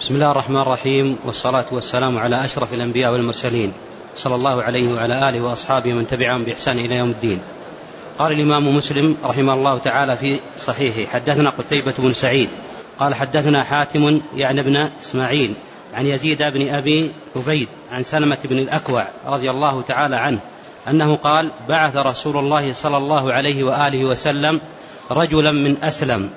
بسم الله الرحمن الرحيم والصلاة والسلام على أشرف الأنبياء والمرسلين. صلى الله عليه وعلى آله وأصحابه من تبعهم بإحسان إلى يوم الدين. قال الإمام مسلم رحمه الله تعالى في صحيحه حدثنا قتيبة بن سعيد. قال حدثنا حاتم يعني ابن إسماعيل عن يزيد بن أبي عبيد عن سلمة بن الأكوع رضي الله تعالى عنه أنه قال بعث رسول الله صلى الله عليه وآله وسلم رجلا من أسلم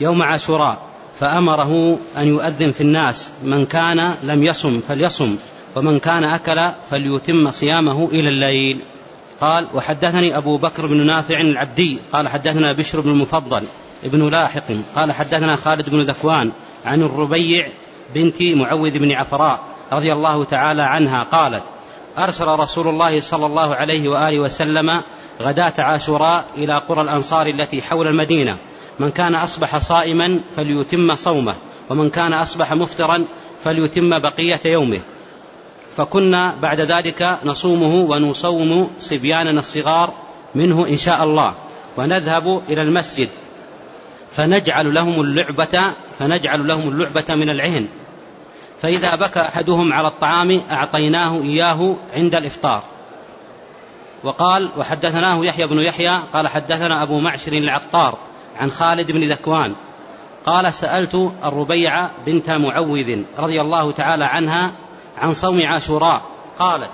يوم عاشوراء فأمره أن يؤذن في الناس. من كان لم يصم فليصم ومن كان أكل فليتم صيامه إلى الليل. قال وحدثني أبو بكر بن نافع العبدي قال حدثنا بشر بن المفضل ابن لاحق قال حدثنا خالد بن ذكوان عن الربيع بنت معوذ بن عفراء رضي الله تعالى عنها قالت أرسل رسول الله صلى الله عليه وآله وسلم غداة عاشوراء إلى قرى الأنصار التي حول المدينة. من كان أصبح صائما فليتم صومه ومن كان أصبح مفطرا فليتم بقية يومه. فكنا بعد ذلك نصومه ونصوم صبياننا الصغار منه إن شاء الله ونذهب إلى المسجد. فنجعل لهم اللعبة فنجعل لهم اللعبة من العهن. فإذا بكى أحدهم على الطعام أعطيناه إياه عند الإفطار. وقال وحدثناه يحيى بن يحيى قال حدثنا أبو معشر العطار عن خالد بن ذكوان قال سألت الربيع بنت معوذ رضي الله تعالى عنها عن صوم عاشوراء قالت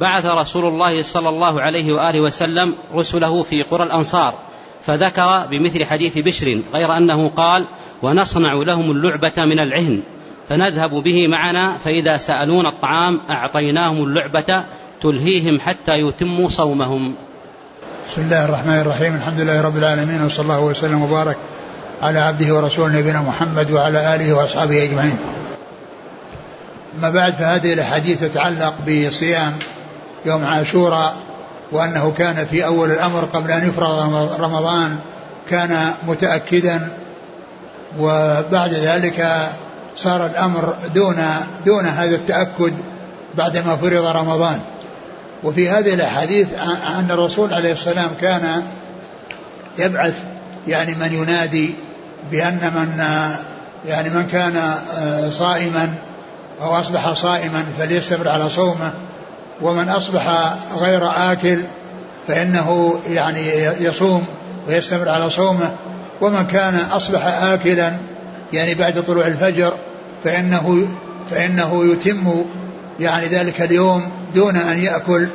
بعث رسول الله صلى الله عليه وآله وسلم رسله في قرى الأنصار فذكر بمثل حديث بشر غير أنه قال ونصنع لهم اللعبة من العهن فنذهب به معنا فإذا سألون الطعام أعطيناهم اللعبة تلهيهم حتى يتموا صومهم. بسم الله الرحمن الرحيم الحمد لله رب العالمين وصلى الله وسلم وبارك على عبده ورسوله نبينا محمد وعلى آله وأصحابه أجمعين. أما بعد فهذه الأحاديث تتعلق بصيام يوم عاشوراء وأنه كان في أول الأمر قبل أن يفرغ رمضان كان متأكدا وبعد ذلك صار الأمر دون دون هذا التأكد بعدما فرض رمضان. وفي هذه الأحاديث أن الرسول عليه السلام كان يبعث يعني من ينادي بأن من يعني من كان صائما أو أصبح صائما فليستمر على صومه ومن أصبح غير آكل فإنه يعني يصوم ويستمر على صومه ومن كان أصبح آكلا يعني بعد طلوع الفجر فإنه فإنه يتم يعني ذلك اليوم دون أن يأكل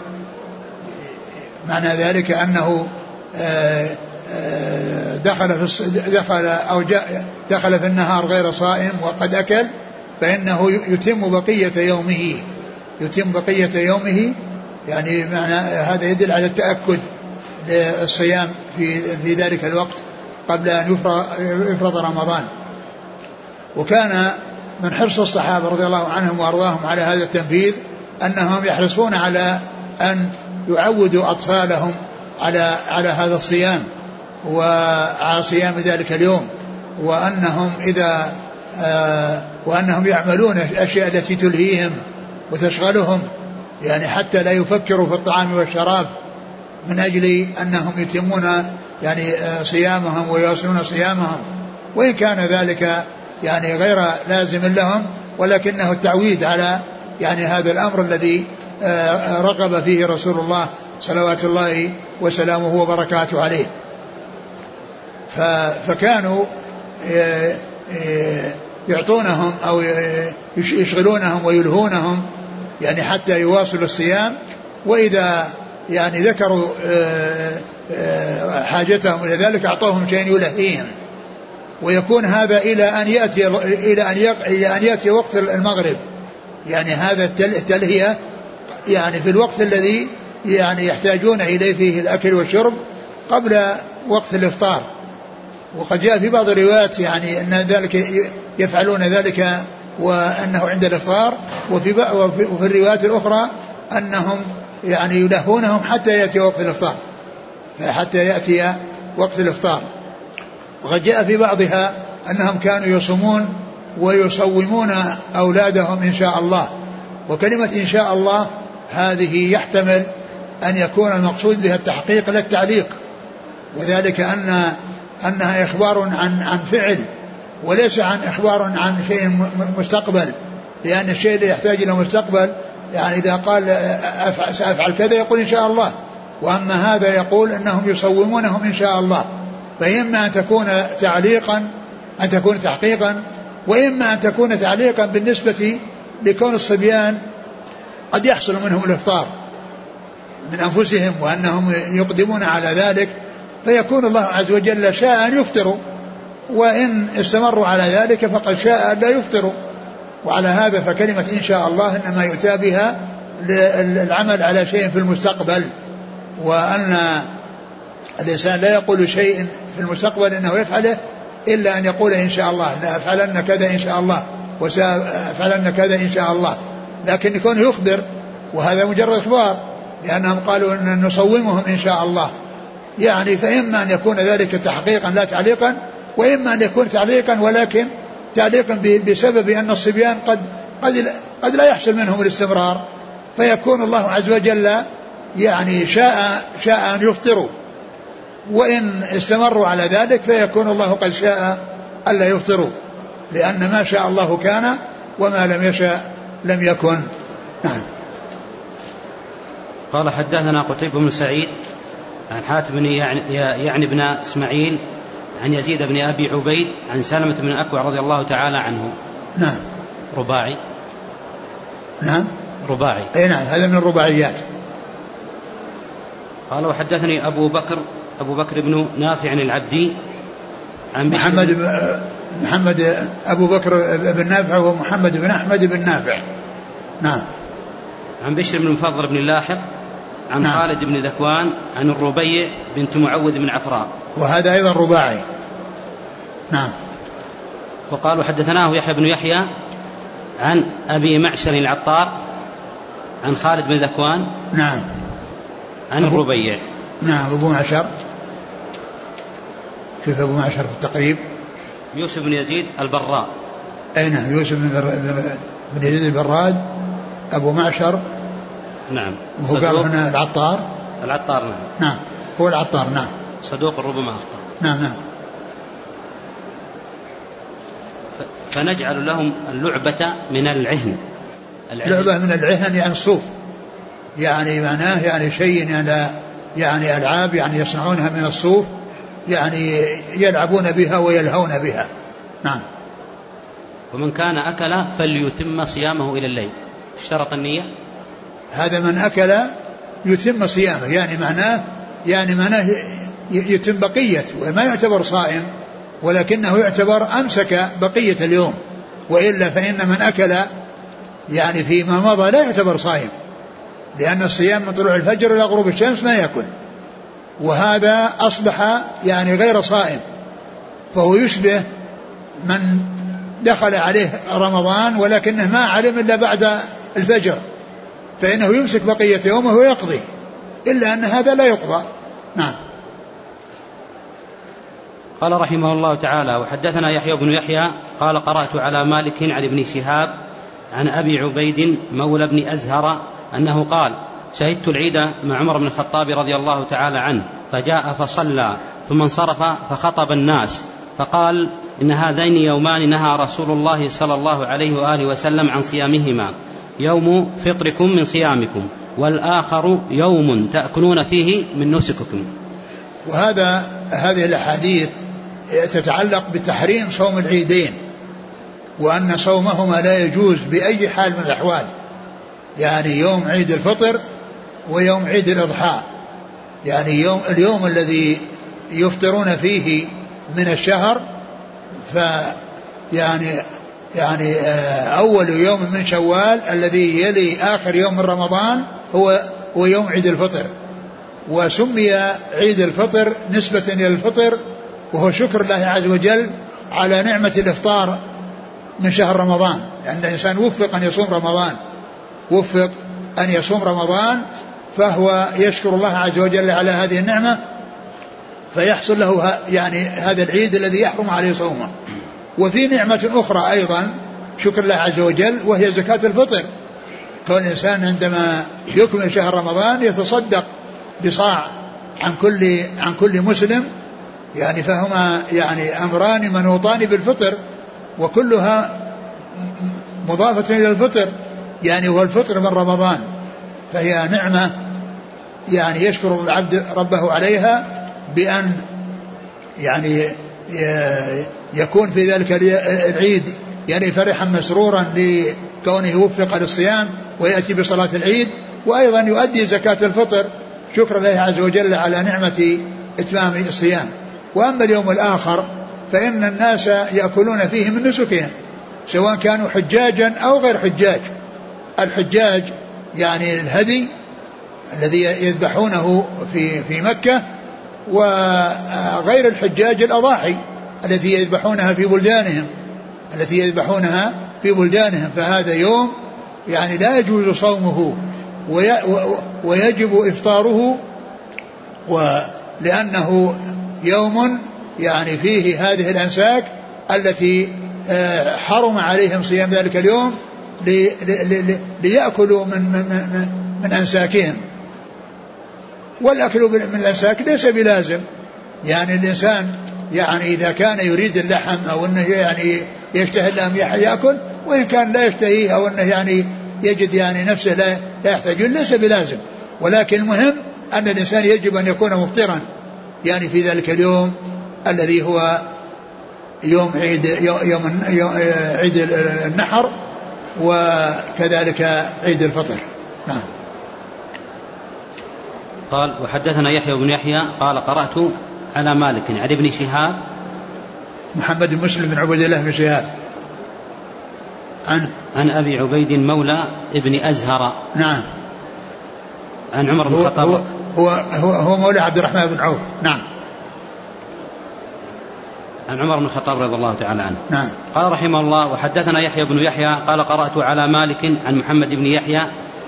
معنى ذلك أنه آه، آه، دخل في دخل أو جاء دخل في النهار غير صائم وقد أكل فإنه يتم بقية يومه. يتم بقية يومه يعني معنى هذا يدل على التأكد للصيام في في ذلك الوقت قبل أن يفرض رمضان. وكان من حرص الصحابة رضي الله عنهم وأرضاهم على هذا التنفيذ أنهم يحرصون على أن يعودوا أطفالهم على على هذا الصيام وعلى صيام ذلك اليوم وأنهم إذا آه وأنهم يعملون الأشياء التي تلهيهم وتشغلهم يعني حتى لا يفكروا في الطعام والشراب من أجل أنهم يتمون يعني آه صيامهم ويواصلون صيامهم. وإن كان ذلك يعني غير لازم لهم ولكنه التعويد على يعني هذا الأمر الذي آه، رغب فيه رسول الله صلوات الله وسلامه وبركاته عليه. فكانوا آه، آه، يعطونهم أو يشغلونهم ويلهونهم يعني حتى يواصلوا الصيام. وإذا يعني ذكروا حاجتهم إلى ذلك أعطوهم شيء يلهيهم. ويكون هذا إلى أن يأتي إلى أن إلى أن يأتي وقت المغرب. يعني هذا التلهية يعني في الوقت الذي يعني يحتاجون إليه فيه الأكل والشرب قبل وقت الإفطار. وقد جاء في بعض الروايات يعني أن ذلك يفعلون ذلك وأنه عند الإفطار وفي وفي الروايات الأخرى أنهم يعني يلهونهم حتى يأتي وقت الإفطار. حتى يأتي وقت الإفطار. وقد جاء في بعضها أنهم كانوا يصومون ويصومون أولادهم إن شاء الله. وكلمة إن شاء الله هذه يحتمل أن يكون المقصود بها التحقيق لا التعليق. وذلك أن أنها إخبار عن عن فعل وليس عن إخبار عن شيء مستقبل. لأن الشيء اللي يحتاج إلى مستقبل يعني إذا قال سأفعل كذا يقول إن شاء الله. وأما هذا يقول أنهم يصومونهم إن شاء الله. فإما أن تكون تعليقا أن تكون تحقيقا وإما أن تكون تعليقا بالنسبة لكون الصبيان قد يحصل منهم الإفطار من أنفسهم وأنهم يقدمون على ذلك فيكون الله عز وجل شاء أن يفطروا وإن استمروا على ذلك فقد شاء أن لا يفطروا. وعلى هذا فكلمة إن شاء الله إنما يؤتى بها للعمل على شيء في المستقبل وأن الإنسان لا يقول شيء في المستقبل إنه يفعله إلا أن يقول إن شاء الله لا أفعلن كذا إن شاء الله وسأفعلن كذا إن شاء الله. لكن يكون يخبر وهذا مجرد إخبار لأنهم قالوا أن نصومهم إن شاء الله. يعني فإما أن يكون ذلك تحقيقا لا تعليقا وإما أن يكون تعليقا ولكن تعليقا بسبب أن الصبيان قد قد قد لا يحصل منهم الاستمرار. فيكون الله عز وجل يعني شاء شاء أن يفطروا. وإن استمروا على ذلك فيكون الله قد شاء ألا يفطروا لأن ما شاء الله كان وما لم يشاء لم يكن. نعم. قال حدثنا قتيبة بن سعيد عن حاتم بن يعني, يعني بن إسماعيل عن يزيد بن أبي عبيد عن سلمة بن الاكوع رضي الله تعالى عنه. نعم. رباعي. نعم. رباعي. أي نعم هذا من الرباعيات. قال وحدثني أبو بكر أبو بكر بن نافع العبدي عن محمد محمد أبو بكر بن نافع ومحمد بن أحمد بن نافع. نعم. عن بشر بن مفضل بن اللاحق عن نعم. خالد بن ذكوان عن الربيع بنت معوذ بن عفراء. وهذا أيضا رباعي. نعم. وقالوا حدثناه يحيى بن يحيى عن أبي معشر العطار عن خالد بن ذكوان نعم. عن أبو الربيع. نعم أبو معشر. كيف أبو معشر في التقريب يوسف بن يزيد البراء. أي نعم يوسف بن يزيد البراد أبو معشر. نعم. هو قال هنا العطار. العطار نعم. نعم هو العطار نعم. صدوق ربما أخطأ. نعم نعم. فنجعل لهم اللعبة من العهن. لعبة من العهن يعني الصوف يعني معناه يعني شيء يعني يعني ألعاب يعني يصنعونها من الصوف. يعني يلعبون بها ويلهون بها. نعم. ومن كان أكل فليتم صيامه إلى الليل. اشترط النية؟ هذا من أكل يتم صيامه يعني معناه يعني معناه يتم بقية وما يعتبر صائم ولكنه يعتبر أمسك بقية اليوم. وإلا فإن من أكل يعني فيما مضى لا يعتبر صائم لأن الصيام من طلوع الفجر إلى غروب الشمس ما يأكل. وهذا أصبح يعني غير صائم فهو يشبه من دخل عليه رمضان ولكنه ما علم إلا بعد الفجر فإنه يمسك بقية يومه ويقضي إلا أن هذا لا يقضى. نعم. قال رحمه الله تعالى وحدثنا يحيى بن يحيى قال قرأت على مالك عن ابن شهاب عن أبي عبيد مولى بن أزهر أنه قال شهدت العيد مع عمر بن الخطاب رضي الله تعالى عنه فجاء فصلى ثم انصرف فخطب الناس فقال إن هذين يومان نهى رسول الله صلى الله عليه وآله وسلم عن صيامهما يوم فطركم من صيامكم والآخر يوم تأكلون فيه من نسككم. وهذا هذه الأحاديث تتعلق بتحريم صوم العيدين وأن صومهما لا يجوز بأي حال من الأحوال يعني يوم عيد الفطر ويوم عيد الإضحى. يعني يوم اليوم الذي يفطرون فيه من الشهر ف يعني يعني آه، أول يوم من شوال الذي يلي آخر يوم من رمضان هو هو يوم عيد الفطر. وسمي عيد الفطر نسبة إلى الفطر وهو شكر الله عز وجل على نعمة الإفطار من شهر رمضان. لأن الإنسان وفق أن يصوم رمضان. وفق أن يصوم رمضان فهو يشكر الله عز وجل على هذه النعمة فيحصل له يعني هذا العيد الذي يحرم عليه صومه. وفي نعمة أخرى أيضا شكر الله عز وجل وهي زكاة الفطر. كون الإنسان عندما يكمل شهر رمضان يتصدق بصاع عن كل عن كل مسلم يعني فهما يعني أمران منوطان بالفطر وكلها مضافة إلى الفطر. يعني هو الفطر من رمضان. فهي نعمة يعني يشكر العبد ربه عليها بأن يعني يكون في ذلك العيد يعني فرحا مسرورا لكونه وفق للصيام ويأتي بصلاة العيد وأيضا يؤدي زكاة الفطر. شكر الله عز وجل على نعمة إتمام الصيام. وأما اليوم الآخر فإن الناس يأكلون فيه من نسكهم سواء كانوا حجاجا أو غير حجاج. الحجاج يعني الهدي الذي يذبحونه في في مكة وغير الحجاج الأضاحي التي يذبحونها في بلدانهم التي يذبحونها في بلدانهم. فهذا يوم يعني لا يجوز صومه ويجب إفطاره ولأنه يوم يعني فيه هذه الأنساك التي آه، حرم عليهم صيام ذلك اليوم. ليأكلوا من, من, من أنساكهم. والأكل من الأنساك ليس بلازم. يعني الإنسان يعني إذا كان يريد اللحم أو أنه يعني يشتهي اللحم يأكل وإن كان لا يشتهيه أو أنه يعني يجد يعني نفسه لا, لا يحتاج ليس بلازم. ولكن المهم أن الإنسان يجب أن يكون مفطرا. يعني في ذلك اليوم الذي هو يوم عيد يوم, يوم عيد النحر وكذلك عيد الفطر. نعم. قال وحدثنا يحيى بن يحيى قال قرأت على مالك عن ابن شهاب. محمد بن مسلم بن عبد الله بن شهاب. عن؟ عن أبي عبيد مولى ابن أزهر. نعم. عن عمر بن الخطاب. هو, هو هو هو مولى عبد الرحمن بن عوف. نعم. عن عمر بن الخطاب رضي الله تعالى عنه. نعم. قال رحمه الله وحدثنا يحيى بن يحيى قال قرأت على مالك عن محمد بن يحيى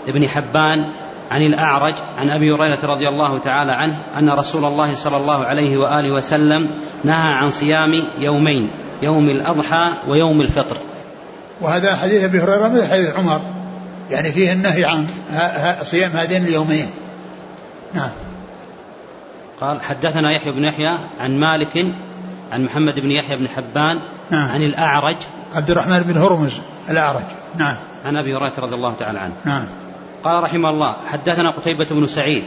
بن حبان عن الأعرج عن أبي هريرة رضي الله تعالى عنه أن رسول الله صلى الله عليه وآله وسلم نهى عن صيام يومين يوم الأضحى ويوم الفطر. وهذا حديث أبي هريرة مثل حديث عمر. يعني فيه النهي عن صيام هذين اليومين. نعم. قال حدثنا يحيى بن يحيى عن مالك عن محمد بن يحيى بن حبان نعم. عن الأعرج. عبد الرحمن بن هرمز الأعرج. نعم. عن أبي هريرة رضي الله تعالى عنه. نعم. قال رحمه الله حدثنا قتيبة بن سعيد.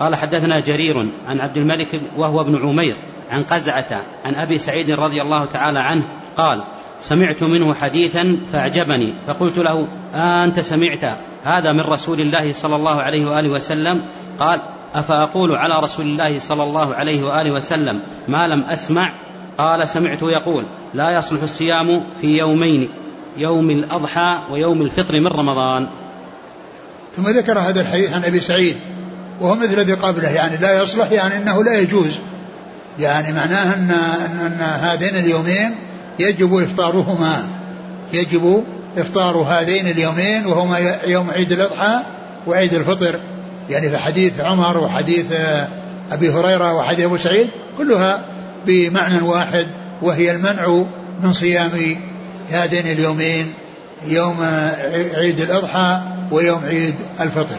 قال حدثنا جرير عن عبد الملك وهو ابن عمير عن قزعة عن أبي سعيد رضي الله تعالى عنه قال سمعت منه حديثا فأعجبني. فقلت له أنت سمعت هذا من رسول الله صلى الله عليه وآله وسلم؟ قال أفأقول على رسول الله صلى الله عليه وآله وسلم ما لم أسمع؟ قال سمعته يقول لا يصلح الصيام في يومين يوم الأضحى ويوم الفطر من رمضان. ثم ذكر هذا الحديث عن أبي سعيد وهو مثل الذي قبله يعني لا يصلح يعني إنه لا يجوز. يعني معناه ان, أن هذين اليومين يجب إفطارهما. يجب إفطار هذين اليومين وهما يوم عيد الأضحى وعيد الفطر. يعني في حديث عمر وحديث أبي هريرة وحديث أبو سعيد كلها بمعنى واحد وهي المنع من صيام هذين اليومين يوم عيد الأضحى ويوم عيد الفطر.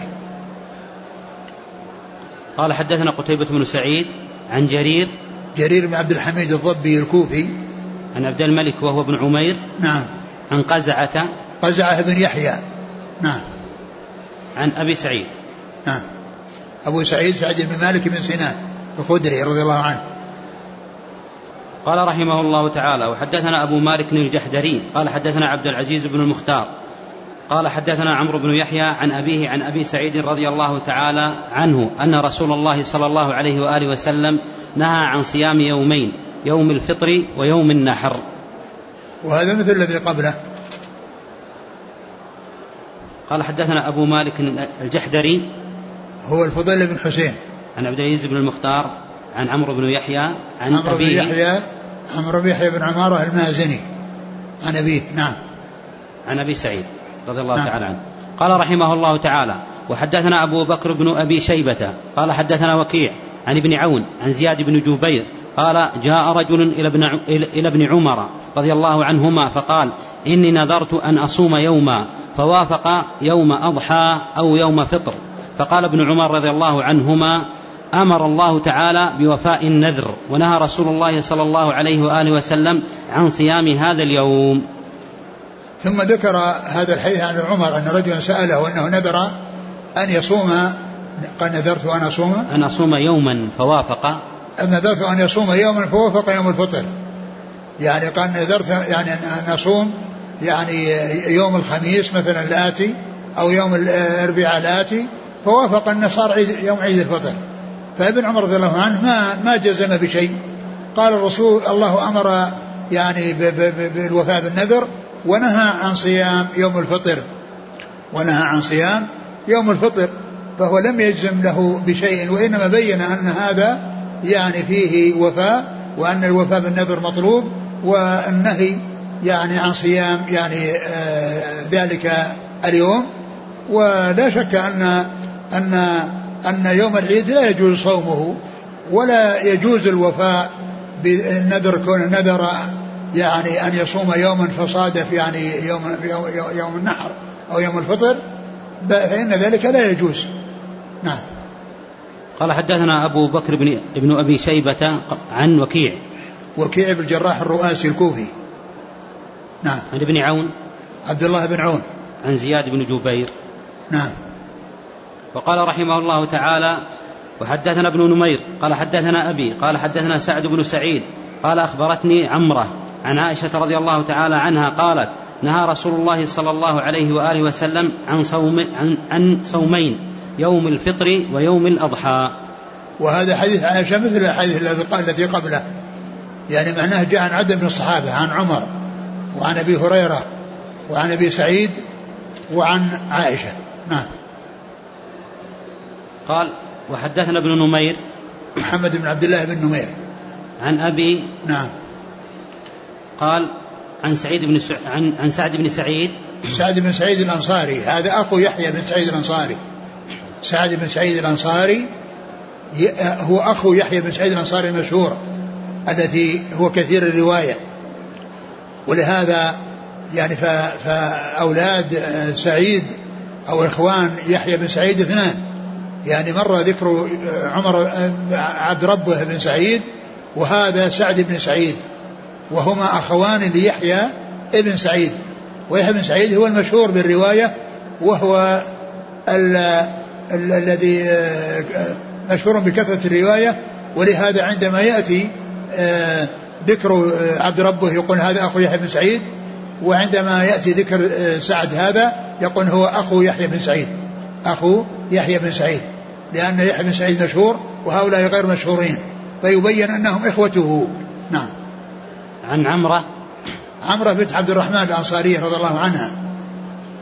قال حدثنا قتيبة بن سعيد عن جرير جرير بن عبد الحميد الضبي الكوفي. عن عبد الملك وهو ابن عمير. نعم. عن قزعة قزعة بن يحيى. نعم. عن أبي سعيد. نعم. أبو سعيد سعد بن مالك بن سنان الخدري رضي الله عنه. قال رحمه الله تعالى وحدثنا أبو مالك الجحدري قال حدثنا عبد العزيز بن المختار قال حدثنا عمرو بن يحيى عن أبيه عن أبي سعيد رضي الله تعالى عنه أن رسول الله صلى الله عليه وآله وسلم نهى عن صيام يومين يوم الفطر ويوم النحر. وهذا مثل الذي قبله. قال حدثنا أبو مالك الجحدري هو الفضيل بن حسين. عن عبد العزيز بن المختار عن عمرو بن يحيى عن عمرو بن يحيى عمرو بن يحيى بن عمارة المازني. عن أبيه نعم. عن أبي سعيد رضي الله نعم. تعالى عنه. قال رحمه الله تعالى وحدثنا أبو بكر بن أبي شيبة قال حدثنا وكيع عن ابن عون عن زياد بن جبير قال جاء رجل إلى ابن, إلى ابن عمر رضي الله عنهما فقال إني نذرت أن أصوم يوما فوافق يوم أضحى أو يوم فطر. فقال ابن عمر رضي الله عنهما أمر الله تعالى بوفاء النذر ونهى رسول الله صلى الله عليه وآله وسلم عن صيام هذا اليوم. ثم ذكر هذا الحديث عن عمر أن رجلا سأله أنه نذر أن يصوم قال نذرت أن أصوم. أن أصوم يوما فوافق. نذرت أن يصوم يوما فوافق يوم الفطر. يعني قال نذرت يعني ان أصوم يعني يوم الخميس مثلا الاتي أو يوم الأربعاء الاتي فوافق أن صار يوم عيد الفطر. فابن عمر رضي الله عنه ما ما جزم بشيء. قال الرسول الله أمر يعني بالوفاء بالنذر ونهى عن صيام يوم الفطر. ونهى عن صيام يوم الفطر. فهو لم يجزم له بشيء وإنما بين أن هذا يعني فيه وفاء وأن الوفاء بالنذر مطلوب والنهي يعني عن صيام يعني آه ذلك اليوم. ولا شك أن أن أن يوم العيد لا يجوز صومه ولا يجوز الوفاء بالنذر كون نذر يعني أن يصوم يوما فصادف يعني يوم يوم, يوم النحر أو يوم الفطر فإن ذلك لا يجوز. نعم. قال حدثنا أبو بكر بن ابن أبي شيبة عن وكيع. وكيع بن الجراح الرؤاسي الكوفي. نعم. عن ابن عون. عبد الله بن عون. عن زياد بن جبير. نعم. وقال رحمه الله تعالى وحدثنا ابن نمير قال حدثنا أبي قال حدثنا سعد بن سعيد قال أخبرتني عمرة عن عائشة رضي الله تعالى عنها قالت نهى رسول الله صلى الله عليه وآله وسلم عن, صوم عن, عن صومين يوم الفطر ويوم الأضحى. وهذا حديث عائشة مثل الحديث الذي قبله. يعني معناه جاء عن عدد من الصحابة عن عمر وعن أبي هريرة وعن أبي سعيد وعن عائشة. نعم. قال وحدثنا ابن نمير. محمد بن عبد الله بن نمير. عن أبي نعم. قال عن سعيد بن سع... عن عن سعد بن سعيد. سعد بن سعيد الأنصاري. هذا أخو يحيى بن سعيد الأنصاري. سعد بن سعيد الأنصاري هو أخو يحيى بن سعيد الأنصاري المشهور الذي هو كثير الرواية. ولهذا يعني فأولاد سعيد أو إخوان يحيى بن سعيد اثنان. يعني مر ذكر عمر عبد ربه بن سعيد وهذا سعد بن سعيد وهما أخوان ليحيى ابن سعيد. ويحيى بن سعيد هو المشهور بالرواية وهو الذي مشهور بكثرة الرواية. ولهذا عندما يأتي آه، ذكر آه، عبد ربه يقول هذا أخو يحيى بن سعيد. وعندما يأتي ذكر آه، سعد هذا يقول هو أخو يحيى بن سعيد. أخو يحيى بن سعيد. لأن يحيى بن سعيد مشهور وهؤلاء غير مشهورين. فيبين أنهم إخوته. نعم. عن عمرة. عمرة بنت عبد الرحمن الأنصارية رضي الله عنها.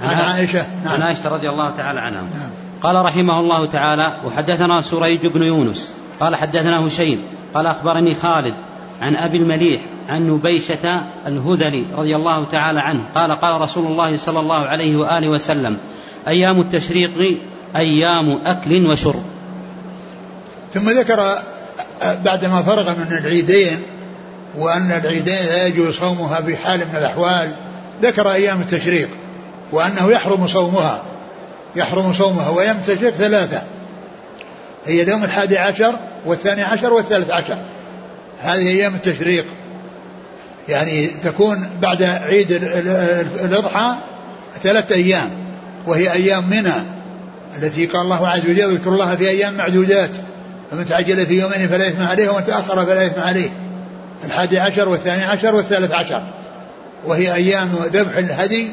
عن عائشة. نعم. عن عائشة رضي الله تعالى عنها. نعم. قال رحمه الله تعالى وحدثنا سريج بن يونس. قال حدثنا هشيم. قال أخبرني خالد عن أبي المليح عن نبيشة الهذلي رضي الله تعالى عنه. قال قال رسول الله صلى الله عليه وآله وسلم أيام التشريق أيام أكل وشرب. ثم ذكر بعدما فرغ من العيدين وأن العيدين لا يجوز صومها بحال من الأحوال ذكر أيام التشريق وأنه يحرم صومها. يحرم صومها وأيام التشريق ثلاثة. هي اليوم الحادي عشر والثاني عشر والثالث عشر. هذه أيام التشريق. يعني تكون بعد عيد الأضحى ثلاثة أيام وهي أيام منى. التي قال الله عز وجل اذكر الله في أيام معدودات. فمن تعجل في يومين فلا إثم عليه ومن تأخر فلا إثم عليه. الحادي عشر والثاني عشر والثالث عشر. وهي أيام ذبح الهدي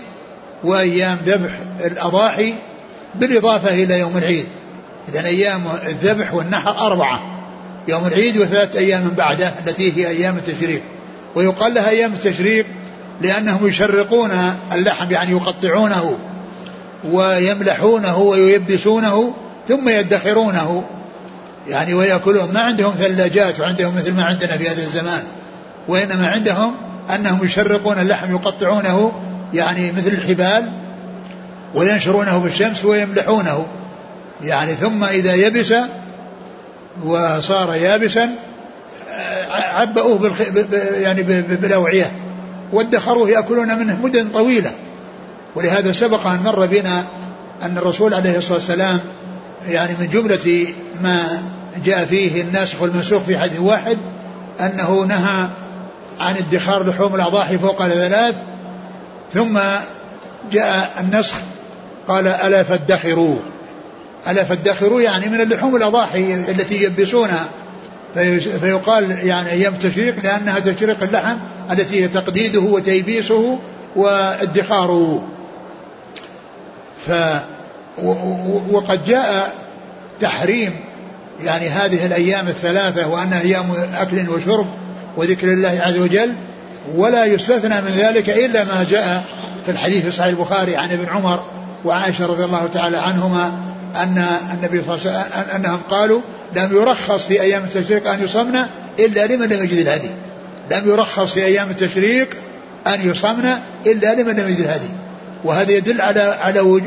وأيام ذبح الأضاحي بالإضافة إلى يوم العيد. إذا أيام الذبح والنحر أربعة. يوم العيد وثلاثة أيام بعده التي هي أيام التشريق. ويقال لها أيام التشريق لأنهم يشرقون اللحم يعني يقطعونه. ويملحونه وييبسونه ثم يدخرونه. يعني ويأكلون ما عندهم ثلاجات وعندهم مثل ما عندنا في هذا الزمان. وإنما عندهم أنهم يشرقون اللحم يقطعونه يعني مثل الحبال وينشرونه في الشمس ويملحونه. يعني ثم إذا يبس وصار يابسا عبأوه. يعني بالأوعية. وادخروه يأكلون منه مدن طويلة. ولهذا سبق أن مر بنا أن الرسول عليه الصلاة والسلام يعني من جملة ما جاء فيه الناسخ والمنسوخ في حديث واحد أنه نهى عن ادخار لحوم الأضاحي فوق الثلاث ثم جاء النسخ قال ألا فادخروا. ألا فادخروا يعني من اللحوم الأضاحي التي يلبسونها. فيقال يعني أيام التشريق لأنها تشريق اللحم التي هي تقديده وتيبيسه وادخاره. ف وقد جاء تحريم يعني هذه الأيام الثلاثة وأنها أيام أكل وشرب وذكر الله عز وجل ولا يستثنى من ذلك إلا ما جاء في الحديث في صحيح البخاري عن ابن عمر وعائشة رضي الله تعالى عنهما أن النبي صلى الله عليه وسلم أنهم قالوا لم يرخص في أيام التشريق أن يصمن إلا لمن لم يجد الهدي. لم يرخص في أيام التشريق أن يصمن إلا لمن لم يجد الهدي. وهذا يدل على على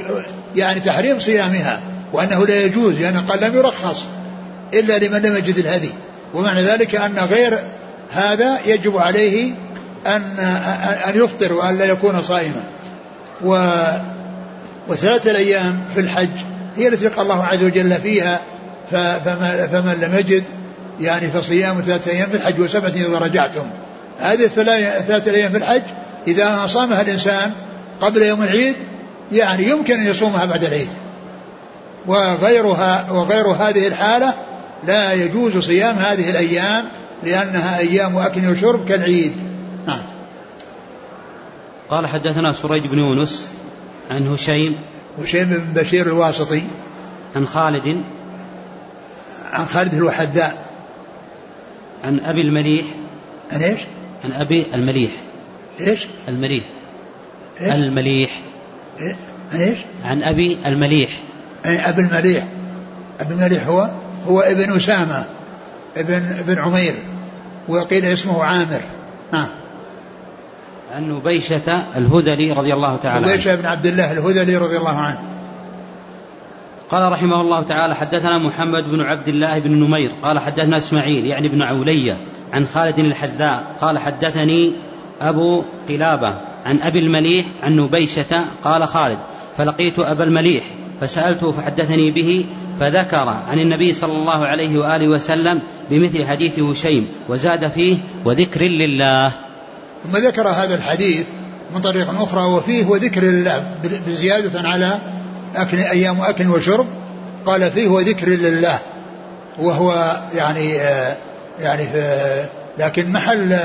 يعني تحريم صيامها وأنه لا يجوز لأنه قال لم يرخص إلا لمن لم يجد الهدي. ومعنى ذلك أن غير هذا يجب عليه أن أن يفطر وأن لا يكون صائما. و وثلاثة الأيام في الحج هي التي قال الله عز وجل فيها فمن لم يجد يعني فصيام ثلاثة أيام في الحج وسبعة إذا رجعتم. هذه الثلاثة الأيام في الحج إذا صامها الإنسان قبل يوم العيد يعني يمكن أن يصومها بعد العيد. وغيرها وغير هذه الحالة لا يجوز صيام هذه الأيام لأنها أيام أكل وشرب كالعيد. نعم. قال حدثنا سريج بن يونس عن هشيم هشيم بن بشير الواسطي. عن خالد. عن خالد الوحداء. عن أبي المليح. عن إيش؟ عن أبي المليح. إيش؟ المليح. إيش؟ المليح. إيه؟ عن إيش؟ عن أبي المليح. أي أبي المليح. أبي المليح هو هو ابن أسامة ابن ابن عمير وقيل اسمه عامر. نعم. عن نبيشة الهذلي رضي الله تعالى عنه. نبيشة بن عبد الله الهذلي رضي الله عنه. قال رحمه الله تعالى حدثنا محمد بن عبد الله بن نمير. قال حدثنا إسماعيل يعني بن عولية عن خالد الحذاء. قال حدثني أبو قلابة. عن أبي المليح عن نبيشة قال خالد فلقيت أبا المليح فسألته فحدثني به فذكر عن النبي صلى الله عليه وآله وسلم بمثل حديث هشيم وزاد فيه وذكر لله. ثم ذكر هذا الحديث من طريق أخرى وفيه وذكر لله بزيادة على أكل أيام أكل وشرب قال فيه وذكر لله وهو يعني آه، يعني لكن محل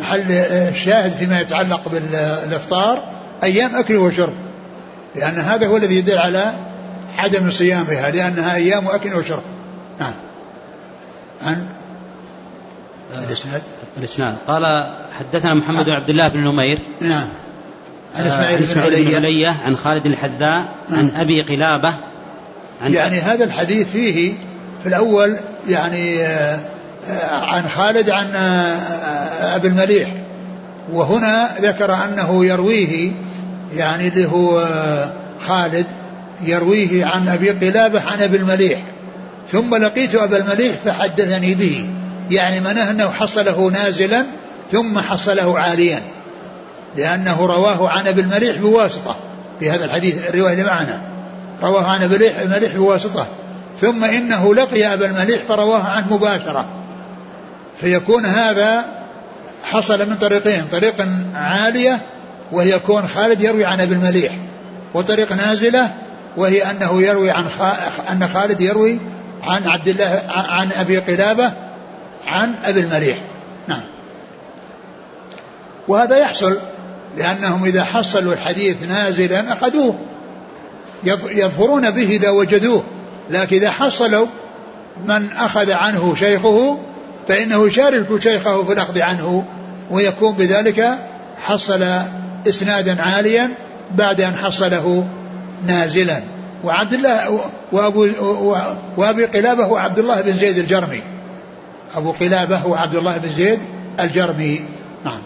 محل الشاهد فيما يتعلق بالإفطار أيام أكل وشرب. لأن هذا هو الذي يدل على عدم صيامها لأنها أيام أكل وشرب. نعم. عن الإسناد؟ الإسناد. قال حدثنا محمد بن عبد الله بن نمير. نعم. عن آه، إسماعيل, بن علية عن خالد الحذاء عن نعم. أبي قلابة عن يعني هذا الحديث فيه في الأول يعني آه، عن خالد عن آه، أبي المليح. وهنا ذكر أنه يرويه يعني اللي هو خالد يرويه عن أبي قلابة عن أبي المليح. ثم لقيت أبا المليح فحدثني به. يعني منه انه حصله نازلا ثم حصله عاليا. لأنه رواه عن أبي المليح بواسطة. في هذا الحديث الرواية اللي معنا. رواه عن أبي المليح بواسطة. ثم إنه لقي أبا المليح فرواه عنه مباشرة. فيكون هذا حصل من طريقين طريق عالية وهي كون خالد يروي عن أبي المليح وطريق نازلة وهي أنه يروي عن أن خالد يروي عن عبد الله عن أبي قلابة عن أبي المليح. نعم. وهذا يحصل لأنهم إذا حصلوا الحديث نازلا أخذوه يظفرون به إذا وجدوه لكن إذا حصلوا من أخذ عنه شيخه فإنه يشارك شيخه في الاخذ عنه ويكون بذلك حصل إسنادا عاليا بعد أن حصله نازلا. وعبد الله وأبو وأبي قلابة هو عبد الله بن زيد الجرمي. أبو قلابة هو عبد الله بن زيد الجرمي. نعم.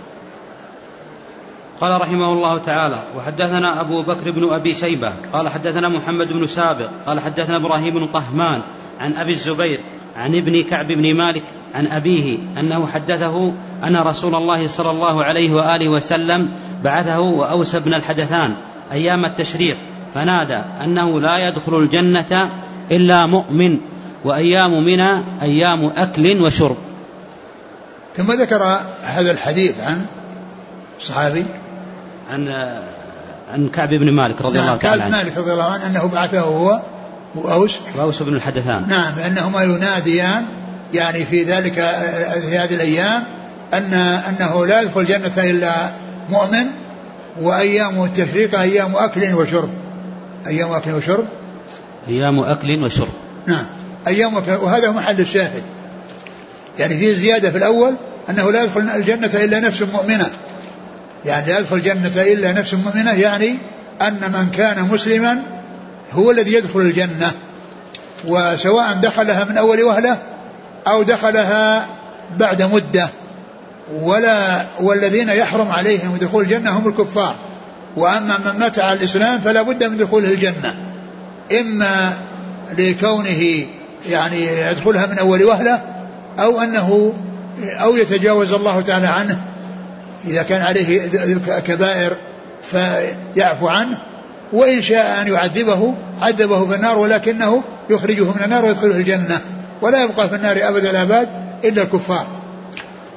قال رحمه الله تعالى وحدثنا أبو بكر بن أبي شيبة قال حدثنا محمد بن سابق قال حدثنا إبراهيم بن طهمان عن أبي الزبير عن ابن كعب بن مالك عن أبيه أنه حدثه أن رسول الله صلى الله عليه وآله وسلم بعثه وأوس بن الحدثان أيام التشريق فنادى أنه لا يدخل الجنة إلا مؤمن وأيام منى أيام أكل وشرب. ثم ذكر هذا الحديث عن صحابي عن عن كعب بن مالك رضي نعم الله تعالى كعب عنه. مالك رضي الله عنه أنه بعثه هو وأوس. وأوس بن الحدثان. نعم أنهما يناديان يعني في ذلك في هذه الأيام أن أنه لا يدخل الجنة إلا مؤمن وأيام التشريق أيام أكل وشرب. أيام أكل وشرب؟ أيام أكل وشرب. نعم. أيام أكل وهذا هو محل الشاهد. يعني في زيادة في الأول أنه لا يدخل الجنة إلا نفس مؤمنة. يعني لا يدخل الجنة إلا نفس مؤمنة يعني أن من كان مسلما هو الذي يدخل الجنة. وسواء دخلها من أول وهلة أو دخلها بعد مدة ولا والذين يحرم عليهم دخول الجنة هم الكفار. وأما من مات على الإسلام فلا بد من دخوله الجنة. إما لكونه يعني يدخلها من أول وهلة أو أنه أو يتجاوز الله تعالى عنه. إذا كان عليه كبائر فيعفو عنه وإن شاء أن يعذبه عذبه في النار ولكنه يخرجه من النار ويدخله الجنة. ولا يبقى في النار أبد الآباد إلا الكفار.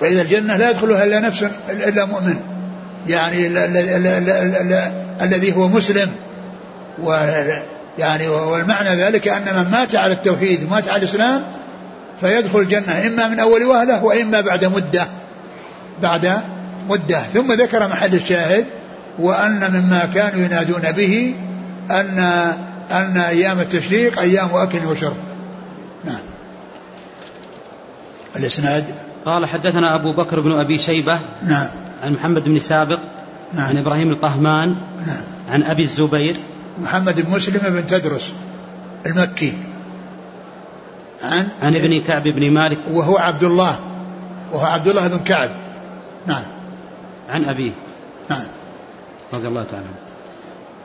فإذا الجنة لا يدخلها إلا نفس إلا مؤمن. يعني الذي هو مسلم. و يعني والمعنى ذلك أن من مات على التوحيد ومات على الإسلام فيدخل الجنة إما من أول وهلة وإما بعد مدة. بعد مدة. ثم ذكر محل الشاهد وأن مما كانوا ينادون به أن أن أيام التشريق أيام أكل وشرب نعم الإسناد؟ قال حدثنا أبو بكر بن أبي شيبة نعم. عن محمد بن سابق نعم. عن إبراهيم الطهمان نعم. عن أبي الزبير. محمد بن مسلم بن تدرس المكي. عن؟ عن ابن كعب بن مالك. وهو عبد الله. وهو عبد الله بن كعب. نعم. عن أبيه. نعم. رضي الله تعالى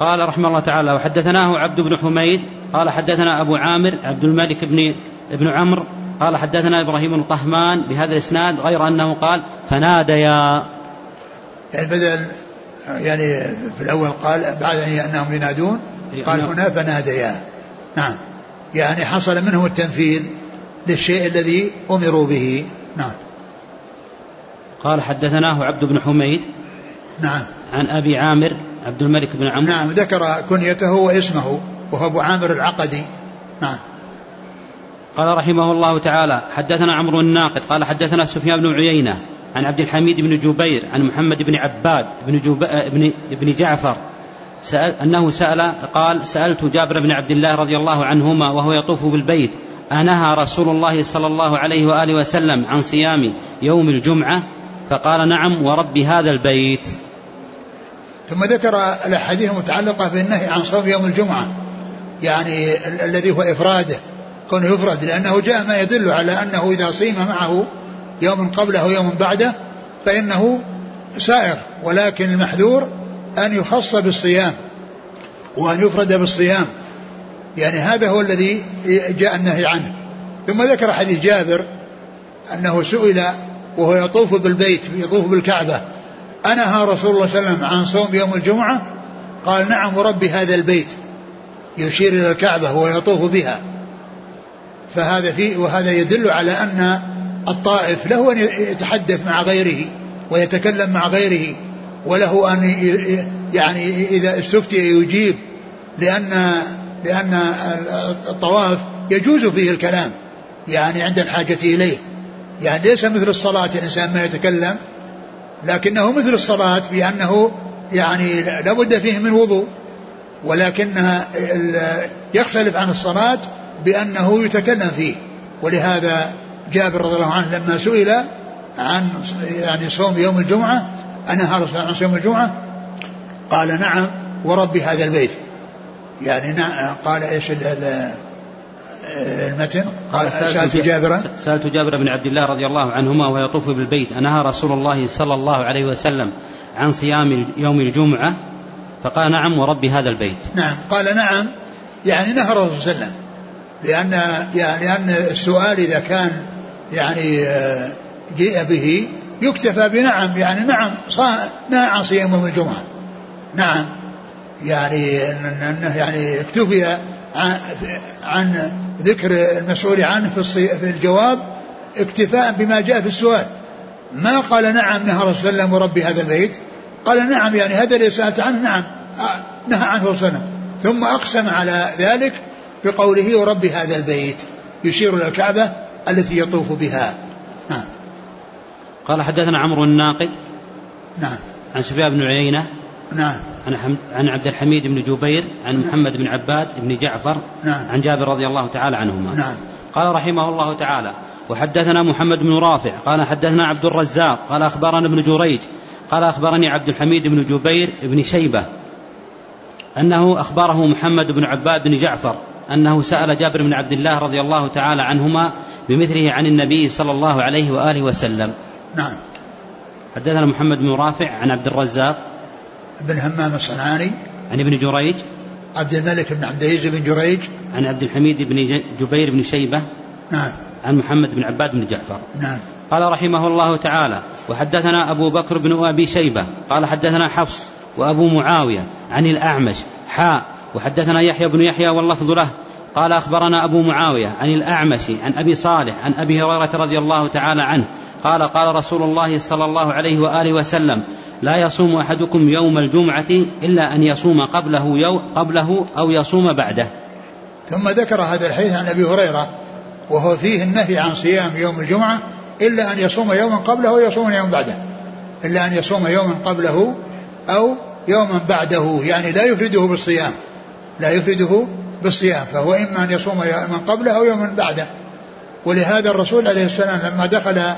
قال رحمه الله تعالى وحدثناه عبد بن حميد. قال حدثنا أبو عامر عبد الملك بن ابن عمرو قال حدثنا إبراهيم بن طهمان بهذا الإسناد غير أنه قال فناديا. يعني بدل يعني في الأول قال بعد أنهم ينادون قال هنا فناديا. نعم. يعني حصل منهم التنفيذ للشيء الذي أمروا به. نعم. قال حدثناه عبد بن حميد نعم. عن أبي عامر عبد الملك بن عمرو. نعم ذكر كنيته واسمه وهو أبو عامر العقدي. نعم. قال رحمه الله تعالى حدثنا عمرو الناقد قال حدثنا سفيان بن عيينة عن عبد الحميد بن جبير عن محمد بن عباد بن, جب... بن... بن جعفر سأل أنه سأل قال سألت جابر بن عبد الله رضي الله عنهما وهو يطوف بالبيت أنهى رسول الله صلى الله عليه وآله وسلم عن صيام يوم الجمعة؟ فقال نعم ورب هذا البيت. ثم ذكر الأحاديث المتعلقة بالنهي عن صوم يوم الجمعة يعني ال- الذي هو إفراده. كونه يفرد لأنه جاء ما يدل على أنه إذا صيم معه يوم قبله ويوم بعده فإنه سائر ولكن المحذور أن يخص بالصيام وأن يفرد بالصيام. يعني هذا هو الذي جاء النهي عنه. ثم ذكر حديث جابر أنه سئل وهو يطوف بالبيت يطوف بالكعبة أنهى رسول الله صلى الله عليه وسلم عن صوم يوم الجمعة؟ قال نعم ورب هذا البيت يشير إلى الكعبة وهو يطوف بها. فهذا فيه وهذا يدل على أن الطائف له أن يتحدث مع غيره ويتكلم مع غيره وله أن يعني إذا استفتي يجيب لأن لأن الطواف يجوز فيه الكلام يعني عند الحاجة إليه. يعني ليس مثل الصلاة الإنسان ما يتكلم لكنه مثل الصلاة بأنه يعني لابد فيه من وضوء ولكنها يختلف عن الصلاة بأنه يتكلم فيه. ولهذا جابر رضي الله عنه لما سئل عن يعني صوم يوم الجمعة أنهى رسول عن صوم الجمعة؟ قال نعم ورب هذا البيت. يعني نعم قال إيش المتن؟ قال سألت جابرا. سألت جابر بن عبد الله رضي الله عنهما وهو يطوف بالبيت. أنهى رسول الله صلى الله عليه وسلم عن صيام يوم الجمعة فقال نعم ورب هذا البيت. نعم قال نعم يعني نهى الرسول صلى الله عليه وسلم. لأن يعني لأن السؤال إذا كان يعني جيء به يكتفى بنعم يعني نعم نهى عن صيام يوم الجمعة. نعم. يعني إنه يعني اكتفي عن, ذكر المسؤول عنه في, في الجواب اكتفاء بما جاء في السؤال. ما قال نعم نهى رسول الله وربي هذا البيت؟ قال نعم يعني هذا اللي سألت عنه نعم نهى عنه رسول الله ثم أقسم على ذلك بقوله ورب هذا البيت يشير إلى الكعبة التي يطوف بها. نعم. قال حدثنا عمرو الناقد. نعم. عن سفيان بن عيينة. نعم. عن عن عبد الحميد بن جبير عن محمد بن عباد بن جعفر نعم. عن جابر رضي الله تعالى عنهما. نعم. قال رحمه الله تعالى وحدثنا محمد بن رافع قال حدثنا عبد الرزاق قال أخبرنا ابن جريج قال أخبرني عبد الحميد بن جبير بن شيبة أنه أخبره محمد بن عباد بن جعفر أنه سأل جابر بن عبد الله رضي الله تعالى عنهما بمثله عن النبي صلى الله عليه وآله وسلم. نعم. حدثنا محمد بن رافع عن عبد الرزاق. بن همام الصنعاني. عن ابن جريج. عبد الملك بن عبد العزيز بن جريج. عن عبد الحميد بن جبير بن شيبة. نعم. عن محمد بن عباد بن جعفر. نعم. قال رحمه الله تعالى وحدثنا أبو بكر بن أبي شيبة. قال حدثنا حفص وأبو معاوية عن الأعمش حاء وحدثنا يحيى بن يحيى واللفظ له قال أخبرنا أبو معاوية عن الأعمش عن أبي صالح عن أبي هريرة رضي الله تعالى عنه قال قال رسول الله صلى الله عليه وآله وسلم لا يصوم أحدكم يوم الجمعة إلا أن يصوم قبله, يو قبله أو يصوم بعده. ثم ذكر هذا الحديث عن أبي هريرة وهو فيه النهي عن صيام يوم الجمعة إلا أن يصوم يوما قبله أو يصوم يوما بعده. إلا أن يصوم يوما قبله أو يوما بعده يعني لا يفرده بالصيام. لا يفرده بالصيام فهو إما أن يصوم يوما قبله أو يوما بعده. ولهذا الرسول عليه السلام لما دخل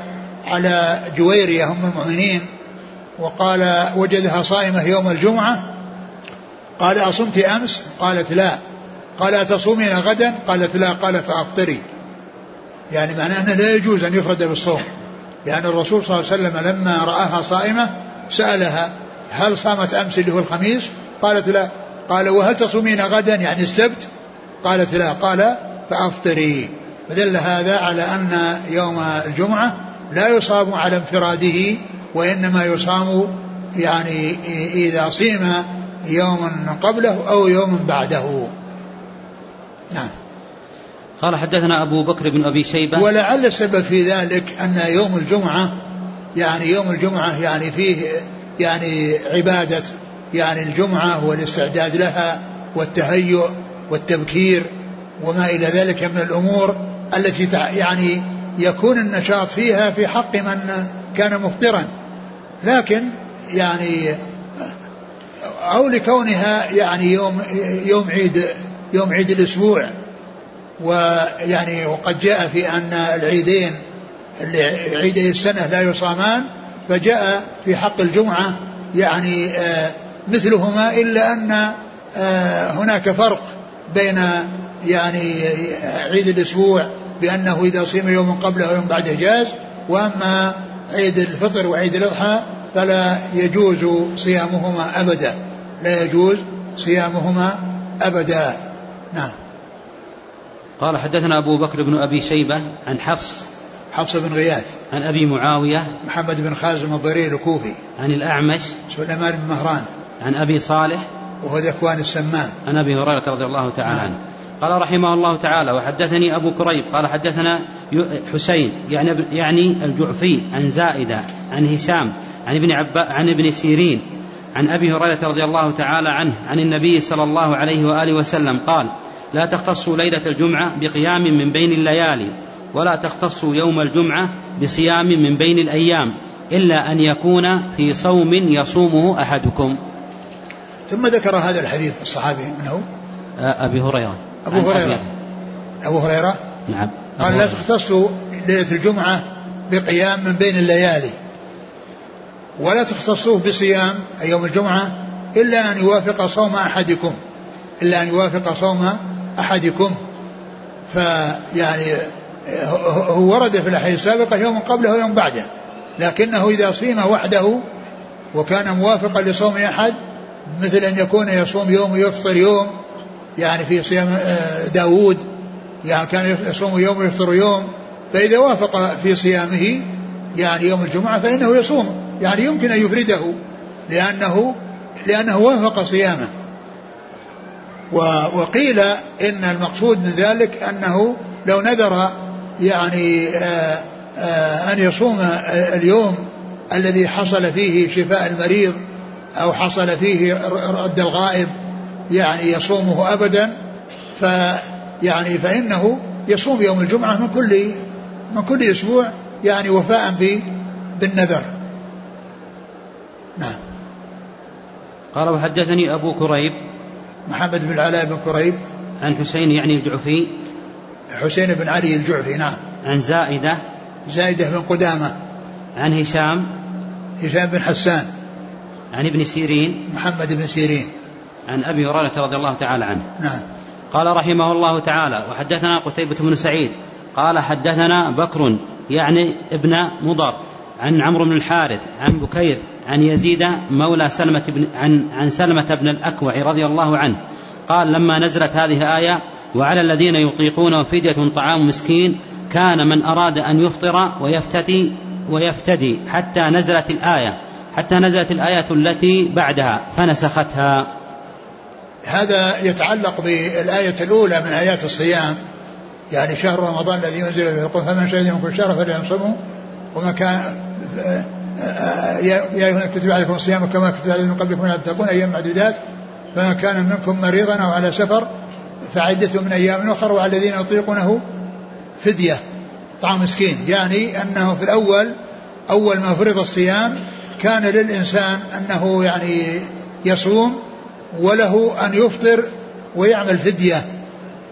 على جويرية أم المؤمنين وقال وجدها صائمة يوم الجمعة؟ قال أصمت أمس؟ قالت لا. قال أتصومين غدا؟ قالت لا. قال فأفطري. يعني معناه أنه لا يجوز أن يفرد بالصوم لأن الرسول صلى الله عليه وسلم لما رآها صائمة سألها هل صامت أمس اللي هو الخميس؟ قالت لا. قال وهل تصومين غدا؟ يعني السبت قالت لا. قال فأفطري. فدل هذا على أن يوم الجمعة لا يصام على انفراده وإنما يصام يعني إذا صيم يوما قبله أو يوما بعده. نعم. قال حدثنا أبو بكر بن أبي شيبة. ولعل السبب في ذلك أن يوم الجمعة يعني يوم الجمعة يعني فيه يعني عبادة. يعني الجمعة والاستعداد لها والتهيؤ والتبكير وما إلى ذلك من الأمور التي يعني يكون النشاط فيها في حق من كان مفطرا. لكن يعني أو لكونها يعني يوم يوم عيد يوم عيد الأسبوع. ويعني وقد جاء في أن العيدين عيدي السنة لا يصامان فجاء في حق الجمعة يعني آه، مثلهما إلا أن آه، هناك فرق بين يعني عيد الأسبوع بأنه إذا صيم يوم قبله ويوم بعده جاز وأما عيد الفطر وعيد الأضحى فلا يجوز صيامهما أبدا. لا يجوز صيامهما أبدا. نعم. قال حدثنا أبو بكر بن أبي شيبة عن حفص حفص بن غياث. عن أبي معاوية محمد بن خازم الضرير الكوفي. عن الأعمش سليمان بن مهران. عن أبي صالح وهو ذكوان السمان عن أبي هريرة رضي الله تعالى عنه. قال رحمه الله تعالى وحدثني أبو كريب قال حدثنا حسين يعني يعني الجعفي عن زائدة عن هشام عن ابن عبا عن ابن سيرين عن أبي هريرة رضي الله تعالى عنه عن النبي صلى الله عليه وآله وسلم قال لا تختصوا ليلة الجمعة بقيام من بين الليالي ولا تختصوا يوم الجمعة بصيام من بين الأيام إلا أن يكون في صوم يصومه أحدكم. ثم ذكر هذا الحديث الصحابي من هو؟ أبي هريرة. أبو هريرة. أبو هريرة. نعم. قال لا تختصوا ليلة الجمعة بقيام من بين الليالي. ولا تختصوه بصيام يوم الجمعة إلا أن يوافق صوم أحدكم. إلا أن يوافق صوم أحدكم. فيعني هو ورد في الأحاديث السابقة يوم قبله ويوم بعده. لكنه إذا صيم وحده وكان موافقا لصوم أحد مثل أن يكون يصوم يوم ويفطر يوم يعني في صيام آه، داود يعني كان يصوم يوم ويفطر يوم فإذا وافق في صيامه يعني يوم الجمعة فإنه يصوم يعني يمكن أن يفرده لأنه لأنه وافق صيامه. وقيل إن المقصود من ذلك أنه لو نذر يعني آه، آه، أن يصوم اليوم الذي حصل فيه شفاء المريض أو حصل فيه رد الغائب يعني يصومه أبدا ف يعني فإنه يصوم يوم الجمعة من كل من كل أسبوع يعني وفاء بالنذر. نعم. قال وحدثني أبو كريب. محمد بن العلاء بن كريب. عن حسين يعني الجعفي. حسين بن علي الجعفي نعم. عن زائدة. زائدة بن قدامة. عن هشام. هشام بن حسان. عن ابن سيرين محمد بن سيرين. عن أبي هريرة رضي الله تعالى عنه. نعم. قال رحمه الله تعالى وحدثنا قتيبة بن سعيد. قال حدثنا بكر يعني ابن مضر عن عمرو بن الحارث عن بكير عن يزيد مولى سلمة بن عن عن سلمة بن الأكوع رضي الله عنه. قال لما نزلت هذه الآية وعلى الذين يطيقون فدية طعام مسكين كان من أراد أن يفطر ويفتدي ويفتدي حتى نزلت الآية. حتى نزلت الآية التي بعدها فنسختها. هذا يتعلق بالآية الأولى من آيات الصيام. يعني شهر رمضان الذي ينزل فيه القرآن فمن شهد منكم شهر فليصمه وما كان يا أيها كتب عليكم الصيام كما كتب عليكم من قبلكم أن تتقون أيام معدودات. فمن كان منكم مريضا أو على سفر فعدة من أيام أخرى وعلى الذين يطيقونه فدية طعام مسكين. يعني أنه في الأول أول ما فرض الصيام كان للإنسان أنه يعني يصوم وله أن يفطر ويعمل فدية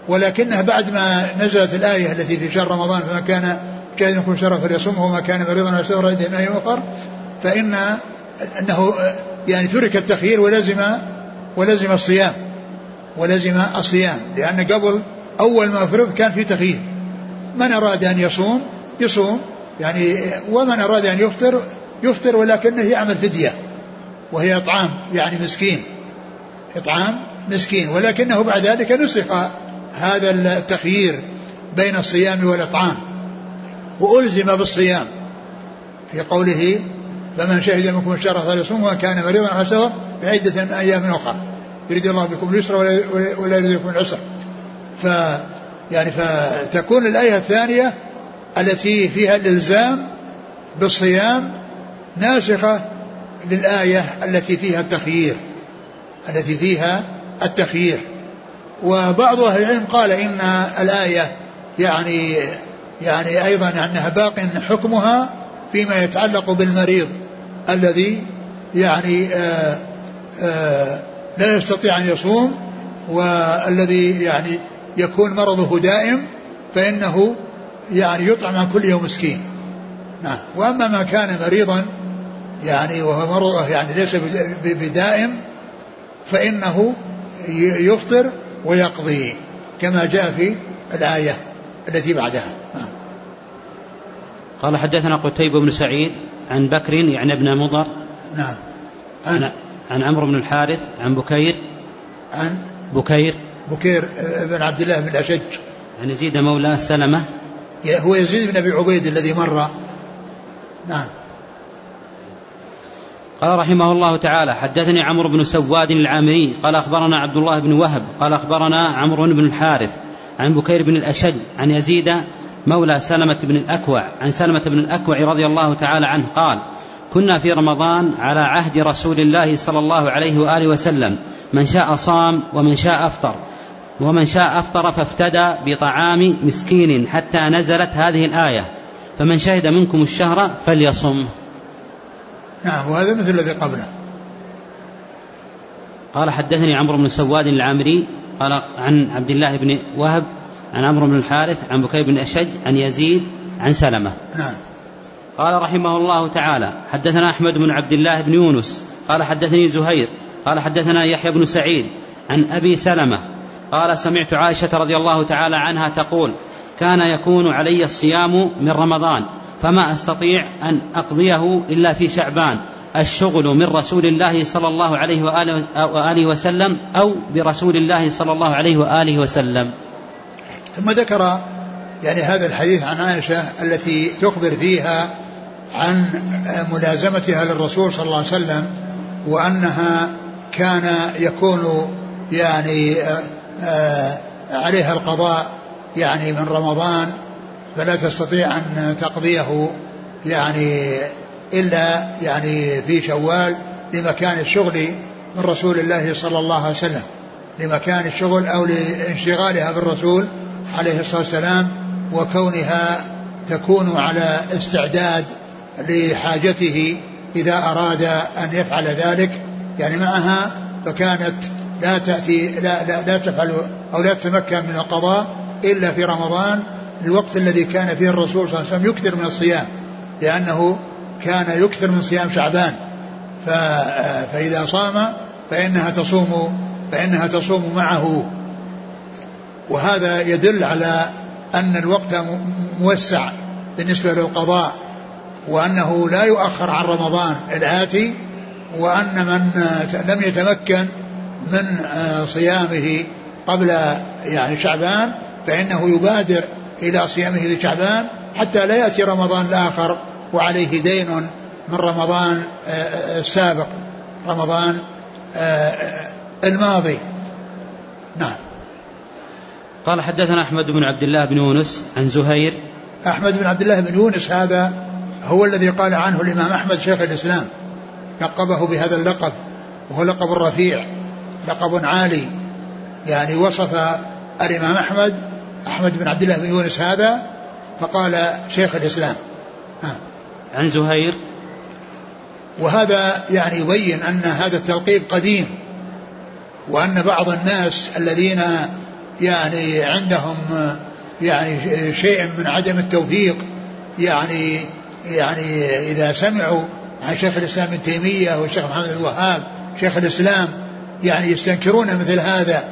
ولكنه بعد ما نزلت الآية التي في شهر رمضان فمن كان كان يكون شرف فليصومه وما كان مريضا على سفر من أيام أخر فإن أنه يعني ترك التخيير ولزم ولزم الصيام ولزم الصيام لأن قبل أول ما فرض كان في تخيير من أراد أن يصوم؟ يصوم يعني ومن أراد أن يفطر يفطر ولكنه يعمل فدية وهي إطعام يعني مسكين. إطعام مسكين ولكنه بعد ذلك نسخ هذا التخيير بين الصيام والإطعام وألزم بالصيام. في قوله فمن شهد منكم الشهر فليصوم ومن كان مريضا على بعدة من أيام أخرى. يريد الله بكم اليسر ولا يريد بكم العسر. ف يعني فتكون الآية الثانية التي فيها الإلزام بالصيام ناسخة للآية التي فيها التخيير التي فيها التخيير. وبعض أهل العلم قال إن الآية يعني يعني أيضا أنها باق حكمها فيما يتعلق بالمريض الذي يعني آآ آآ لا يستطيع أن يصوم والذي يعني يكون مرضه دائم فإنه يعني يطعم كل يوم مسكين. نعم. وأما ما كان مريضا يعني وهو مرض يعني ليس بدائم فإنه يفطر ويقضي كما جاء في الآية التي بعدها. نعم. قال حدثنا قتيبة بن سعيد عن بكر يعني ابن مضر. نعم. عن, عن, عن عمرو بن الحارث عن بكير. عن بكير. بكير بن عبد الله بن الأشج عن يزيد مولى سلمة. هو يزيد بن أبي عبيد الذي مر. نعم. قال رحمه الله تعالى حدثني عمرو بن سواد العامري قال أخبرنا عبد الله بن وهب قال أخبرنا عمرو بن الحارث عن بكير بن الأشج عن يزيد مولى سلمة بن الأكوع عن سلمة بن الأكوع رضي الله تعالى عنه قال كنا في رمضان على عهد رسول الله صلى الله عليه وآله وسلم من شاء صام ومن شاء أفطر ومن شاء أفطر فافتدى بطعام مسكين حتى نزلت هذه الآية فمن شهد منكم الشهر فليصم. نعم وهذا مثل الذي قبله. قال حدثني عمرو بن سواد العامري قال عن عبد الله بن وهب عن عمرو بن الحارث عن بكير بن أشج عن يزيد عن سلمة. نعم. قال رحمه الله تعالى حدثنا أحمد بن عبد الله بن يونس قال حدثني زهير قال حدثنا يحيى بن سعيد عن أبي سلمة قال سمعت عائشة رضي الله تعالى عنها تقول كان يكون علي الصيام من رمضان. فما أستطيع أن أقضيه إلا في شعبان الشغل من رسول الله صلى الله عليه وآله وسلم أو برسول الله صلى الله عليه وآله وسلم. ثم ذكر يعني هذا الحديث عن عائشة التي تخبر فيها عن ملازمتها للرسول صلى الله عليه وسلم وأنها كان يكون يعني آه، آه، عليها القضاء يعني من رمضان فلا تستطيع أن تقضيه يعني إلا يعني في شوال لمكان الشغل من رسول الله صلى الله عليه وسلم لمكان الشغل أو لانشغالها بالرسول عليه الصلاة والسلام وكونها تكون على استعداد لحاجته إذا أراد أن يفعل ذلك يعني معها فكانت لا تأتي لا, لا, لا تفعل أو لا تتمكن من القضاء إلا في رمضان الوقت الذي كان فيه الرسول صلى الله عليه وسلم يكثر من الصيام لأنه كان يكثر من صيام شعبان. فإذا صام فإنها تصوم فإنها تصوم معه. وهذا يدل على أن الوقت موسع بالنسبة للقضاء وأنه لا يؤخر عن رمضان الآتي وأن من لم يتمكن من صيامه قبل يعني شعبان فإنه يبادر إلى صيامه لشعبان حتى لا يأتي رمضان الآخر وعليه دين من رمضان السابق رمضان الماضي. نعم. قال حدثنا أحمد بن عبد الله بن يونس عن زهير. أحمد بن عبد الله بن يونس هذا هو الذي قال عنه الإمام أحمد شيخ الإسلام. لقبه بهذا اللقب وهو لقب رفيع لقب عالي. يعني وصف الإمام أحمد أحمد بن عبد الله بن يونس هذا فقال شيخ الإسلام. نعم عن زهير. وهذا يعني يبين أن هذا التلقيب قديم وأن بعض الناس الذين يعني عندهم يعني شيء من عدم التوفيق يعني يعني إذا سمعوا عن شيخ الإسلام ابن تيمية والشيخ محمد الوهاب شيخ الإسلام يعني يستنكرون مثل هذا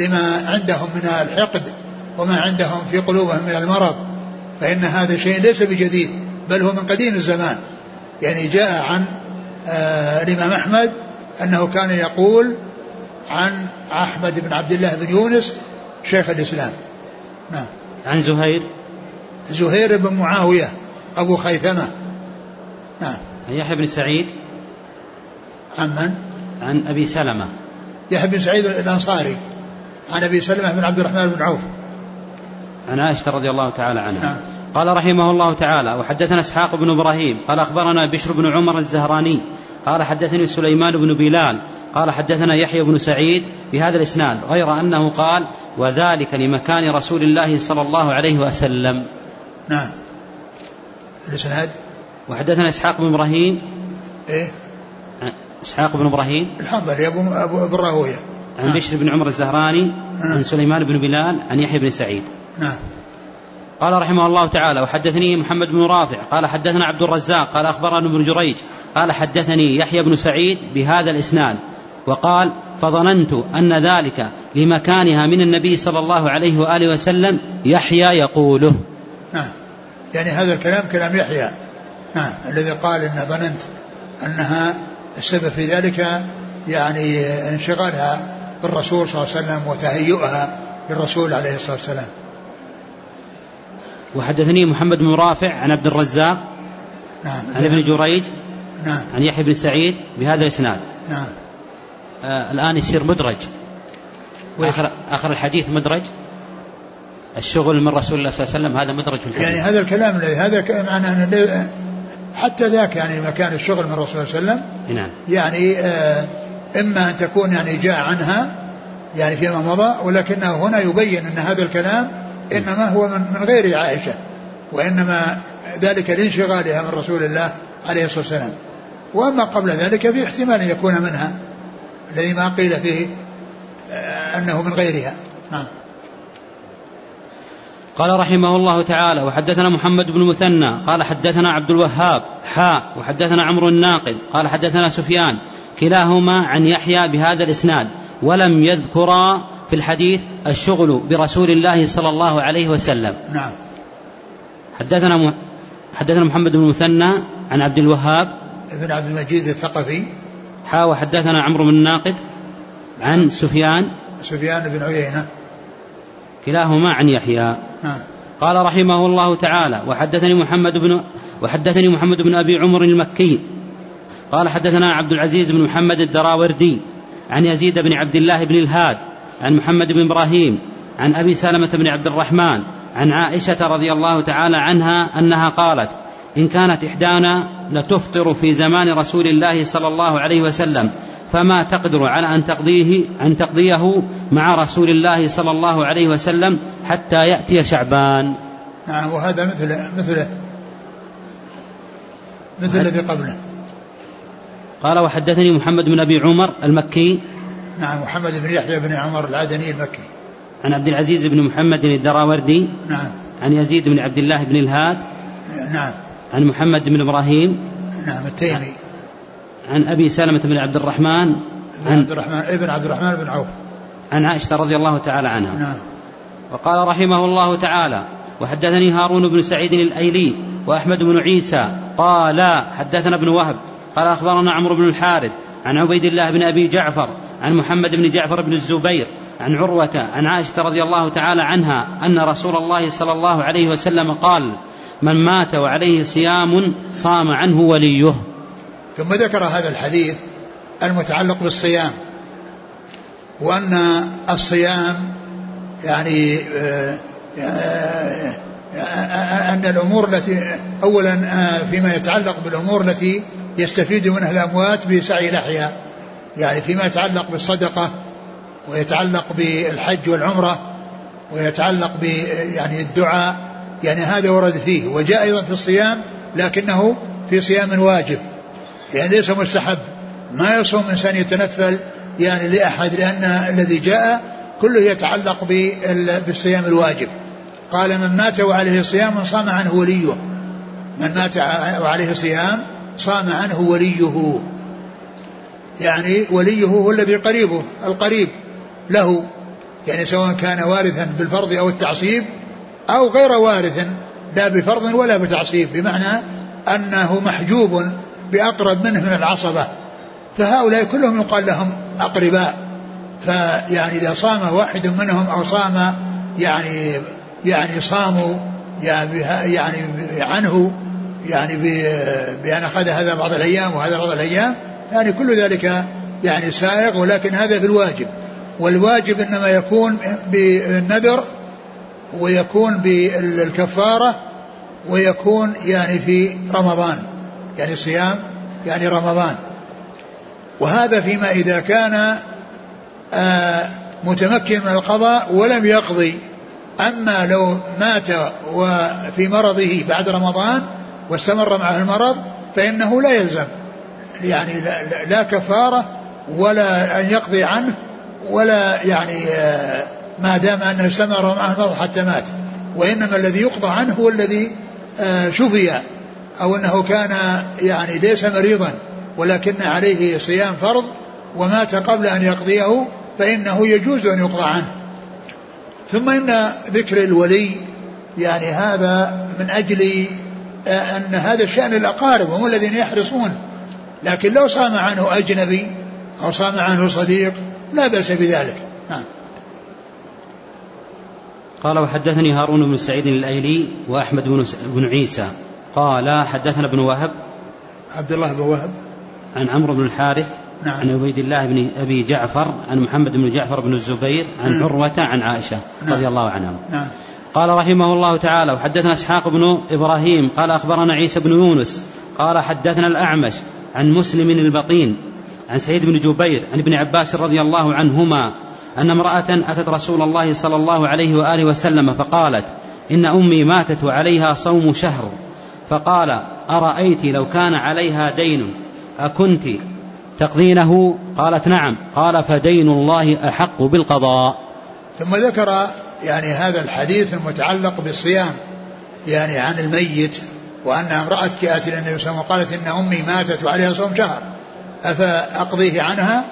لما عندهم من الحقد. وما عندهم في قلوبهم من المرض فإن هذا شيء ليس بجديد بل هو من قديم الزمان. يعني جاء عن آه الإمام أحمد أنه كان يقول عن أحمد بن عبد الله بن يونس شيخ الإسلام. نعم. عن زهير؟ زهير بن معاوية أبو خيثمة. نعم. عن يحيى بن سعيد؟ عن من؟ عن أبي سلمة. يحيى بن سعيد الأنصاري عن أبي سلمة بن عبد الرحمن بن عوف. عن عائشة رضي الله تعالى عنها. نعم. قال رحمه الله تعالى وحدثنا إسحاق بن إبراهيم قال أخبرنا بشر بن عمر الزهراني قال حدثني سليمان بن بلال قال حدثنا يحيى بن سعيد بهذا الإسناد غير أنه قال وذلك لمكان رسول الله صلى الله عليه وسلم. نعم. الاسناد وحدثنا إسحاق بن إبراهيم. إيه؟ إسحاق بن إبراهيم. الحنظلي أبو أبو, أبو الراهوية. عن نعم. بشر بن عمر الزهراني نعم. عن سليمان بن بلال عن يحيى بن سعيد. نعم قال رحمه الله تعالى وحدثني محمد بن رافع قال حدثنا عبد الرزاق قال أخبرنا ابن جريج قال حدثني يحيى بن سعيد بهذا الإسناد وقال فظننت أن ذلك لمكانها من النبي صلى الله عليه وآله وسلم يحيى يقوله. نعم. يعني هذا الكلام كلام يحيى. نعم الذي قال إن ظننت أنها السبب في ذلك يعني انشغالها بالرسول صلى الله عليه وسلم وتهيئها للرسول عليه الصلاة والسلام. وحدثني محمد بن رافع عن عبد الرزاق نعم. عن ابن جريج نعم. عن يحيى بن سعيد بهذا الإسناد. نعم. آه الآن يصير مدرج. آخر, آخر الحديث مدرج. الشغل من رسول الله صلى الله عليه وسلم هذا مدرج في الحديث. يعني هذا الكلام هذا معنى أن حتى ذاك يعني مكان الشغل من الرسول صلى الله عليه وسلم. نعم. يعني آه إما أن تكون يعني جاء عنها يعني فيما مضى ولكنه هنا يبين أن هذا الكلام إنما هو من, من غير عائشة وإنما ذلك لانشغالها من رسول الله عليه الصلاة والسلام. وأما قبل ذلك في احتمال أن يكون منها الذي ما قيل فيه آه، أنه من غيرها. نعم. قال رحمه الله تعالى وحدثنا محمد بن مثنى قال حدثنا عبد الوهاب حاء وحدثنا عمرو الناقد قال حدثنا سفيان كلاهما عن يحيى بهذا الإسناد ولم يذكرا في الحديث الشغل برسول الله صلى الله عليه وسلم. نعم. حدثنا م... حدثنا محمد بن مثنى عن عبد الوهاب ابن عبد المجيد الثقفي. حا وحدثنا عمرو بن الناقد عن سفيان سفيان بن عيينة. كلاهما عن يحيى. نعم. قال رحمه الله تعالى وحدثني محمد بن وحدثني محمد بن أبي عمر المكي. قال حدثنا عبد العزيز بن محمد الدراوردي عن يزيد بن عبد الله بن الهاد عن محمد بن إبراهيم عن أبي سلمة بن عبد الرحمن عن عائشة رضي الله تعالى عنها أنها قالت إن كانت إحدانا لتفطر في زمان رسول الله صلى الله عليه وسلم فما تقدر على أن تقضيه أن تقضيه مع رسول الله صلى الله عليه وسلم حتى يأتي شعبان. نعم وهذا مثل مثل مثل الذي قبله. قال وحدثني محمد بن أبي عمر المكي نعم محمد بن يحيى بن عمر العدني المكي. عن عبد العزيز بن محمد الدراوردي. نعم. عن يزيد بن عبد الله بن الهاد. نعم. عن محمد بن إبراهيم. نعم التيمي. عن أبي سلمة بن عبد الرحمن. بن عبد الرحمن ابن عبد الرحمن بن عوف. عن عائشة رضي الله تعالى عنها. نعم. وقال رحمه الله تعالى وحدثني هارون بن سعيد الأيلي وأحمد بن عيسى. قال حدثنا ابن وهب. قال أخبرنا عمرو بن الحارث عن عبيد الله بن أبي جعفر عن محمد بن جعفر بن الزبير عن عروة عن عائشة رضي الله تعالى عنها أن رسول الله صلى الله عليه وسلم قال من مات وعليه صيام صام عنه وليه. ثم ذكر هذا الحديث المتعلق بالصيام وأن الصيام يعني آه، آه، آه، أن الأمور التي أولا فيما يتعلق بالأمور التي يستفيد منها الأموات بسعي الأحياء يعني فيما يتعلق بالصدقة ويتعلق بالحج والعمرة ويتعلق ب يعني الدعاء يعني هذا ورد فيه وجاء أيضا في الصيام لكنه في صيام واجب يعني ليس مستحب. ما يصوم إنسان يتنفل يعني لأحد لأن الذي جاء كله يتعلق بالصيام الواجب. قال من مات وعليه صيام صام عنه وليه. من مات وعليه صيام صام عنه وليه. يعني وليه هو الذي قريبه القريب له يعني سواء كان وارثا بالفرض أو التعصيب أو غير وارث لا بفرض ولا بتعصيب بمعنى أنه محجوب بأقرب منه من العصبة. فهؤلاء كلهم يقال لهم أقرباء. فيعني إذا صام واحد منهم أو صام يعني يعني صاموا يعني, يعني عنه يعني بأن أخذ هذا بعض الأيام وهذا بعض الأيام يعني كل ذلك يعني سائغ ولكن هذا في الواجب والواجب إنما يكون بالنذر ويكون بالكفارة ويكون يعني في رمضان يعني صيام يعني رمضان. وهذا فيما إذا كان آه متمكن من القضاء ولم يقضي. أما لو مات وفي مرضه بعد رمضان واستمر معه المرض فإنه لا يلزم. يعني لا, لا كفارة ولا أن يقضي عنه ولا يعني آه، ما دام أنه استمر معه المرض حتى مات. وإنما الذي يقضى عنه هو الذي آه، شفي أو أنه كان يعني ليس مريضا ولكن عليه صيام فرض ومات قبل أن يقضيه فإنه يجوز أن يقضى عنه. ثم إن ذكر الولي يعني هذا من أجل آه، أن هذا شأن الأقارب هم الذين يحرصون لكن لو صام عنه أجنبي أو صام عنه صديق لا بأس بذلك نعم قال وحدثني هارون بن سعيد الأيلي وأحمد بن بن عيسى قال حدثنا ابن وهب عبد الله بن وهب عن عمرو بن الحارث نعم. عن عبيد الله بن أبي جعفر عن محمد بن جعفر بن الزبير عن نعم. عروة عن عائشة نعم. رضي الله عنها نعم. قال رحمه الله تعالى وحدثنا إسحاق بن إبراهيم قال أخبرنا عيسى بن يونس قال حدثنا الأعمش عن مسلم البطين عن سعيد بن جبير عن ابن عباس رضي الله عنهما أن امرأة أتت رسول الله صلى الله عليه وآله وسلم فقالت إن أمي ماتت وعليها صوم شهر فقال أرأيت لو كان عليها دين أكنت تقضينه؟ قالت نعم قال فدين الله أحق بالقضاء ثم ذكر يعني هذا الحديث المتعلق بالصيام يعني عن الميت وأن امرأة جاءت إلى النبي صلى الله عليه وسلم وقالت إن أمي ماتت وعليها صوم شهر. أفأقضيه عنها؟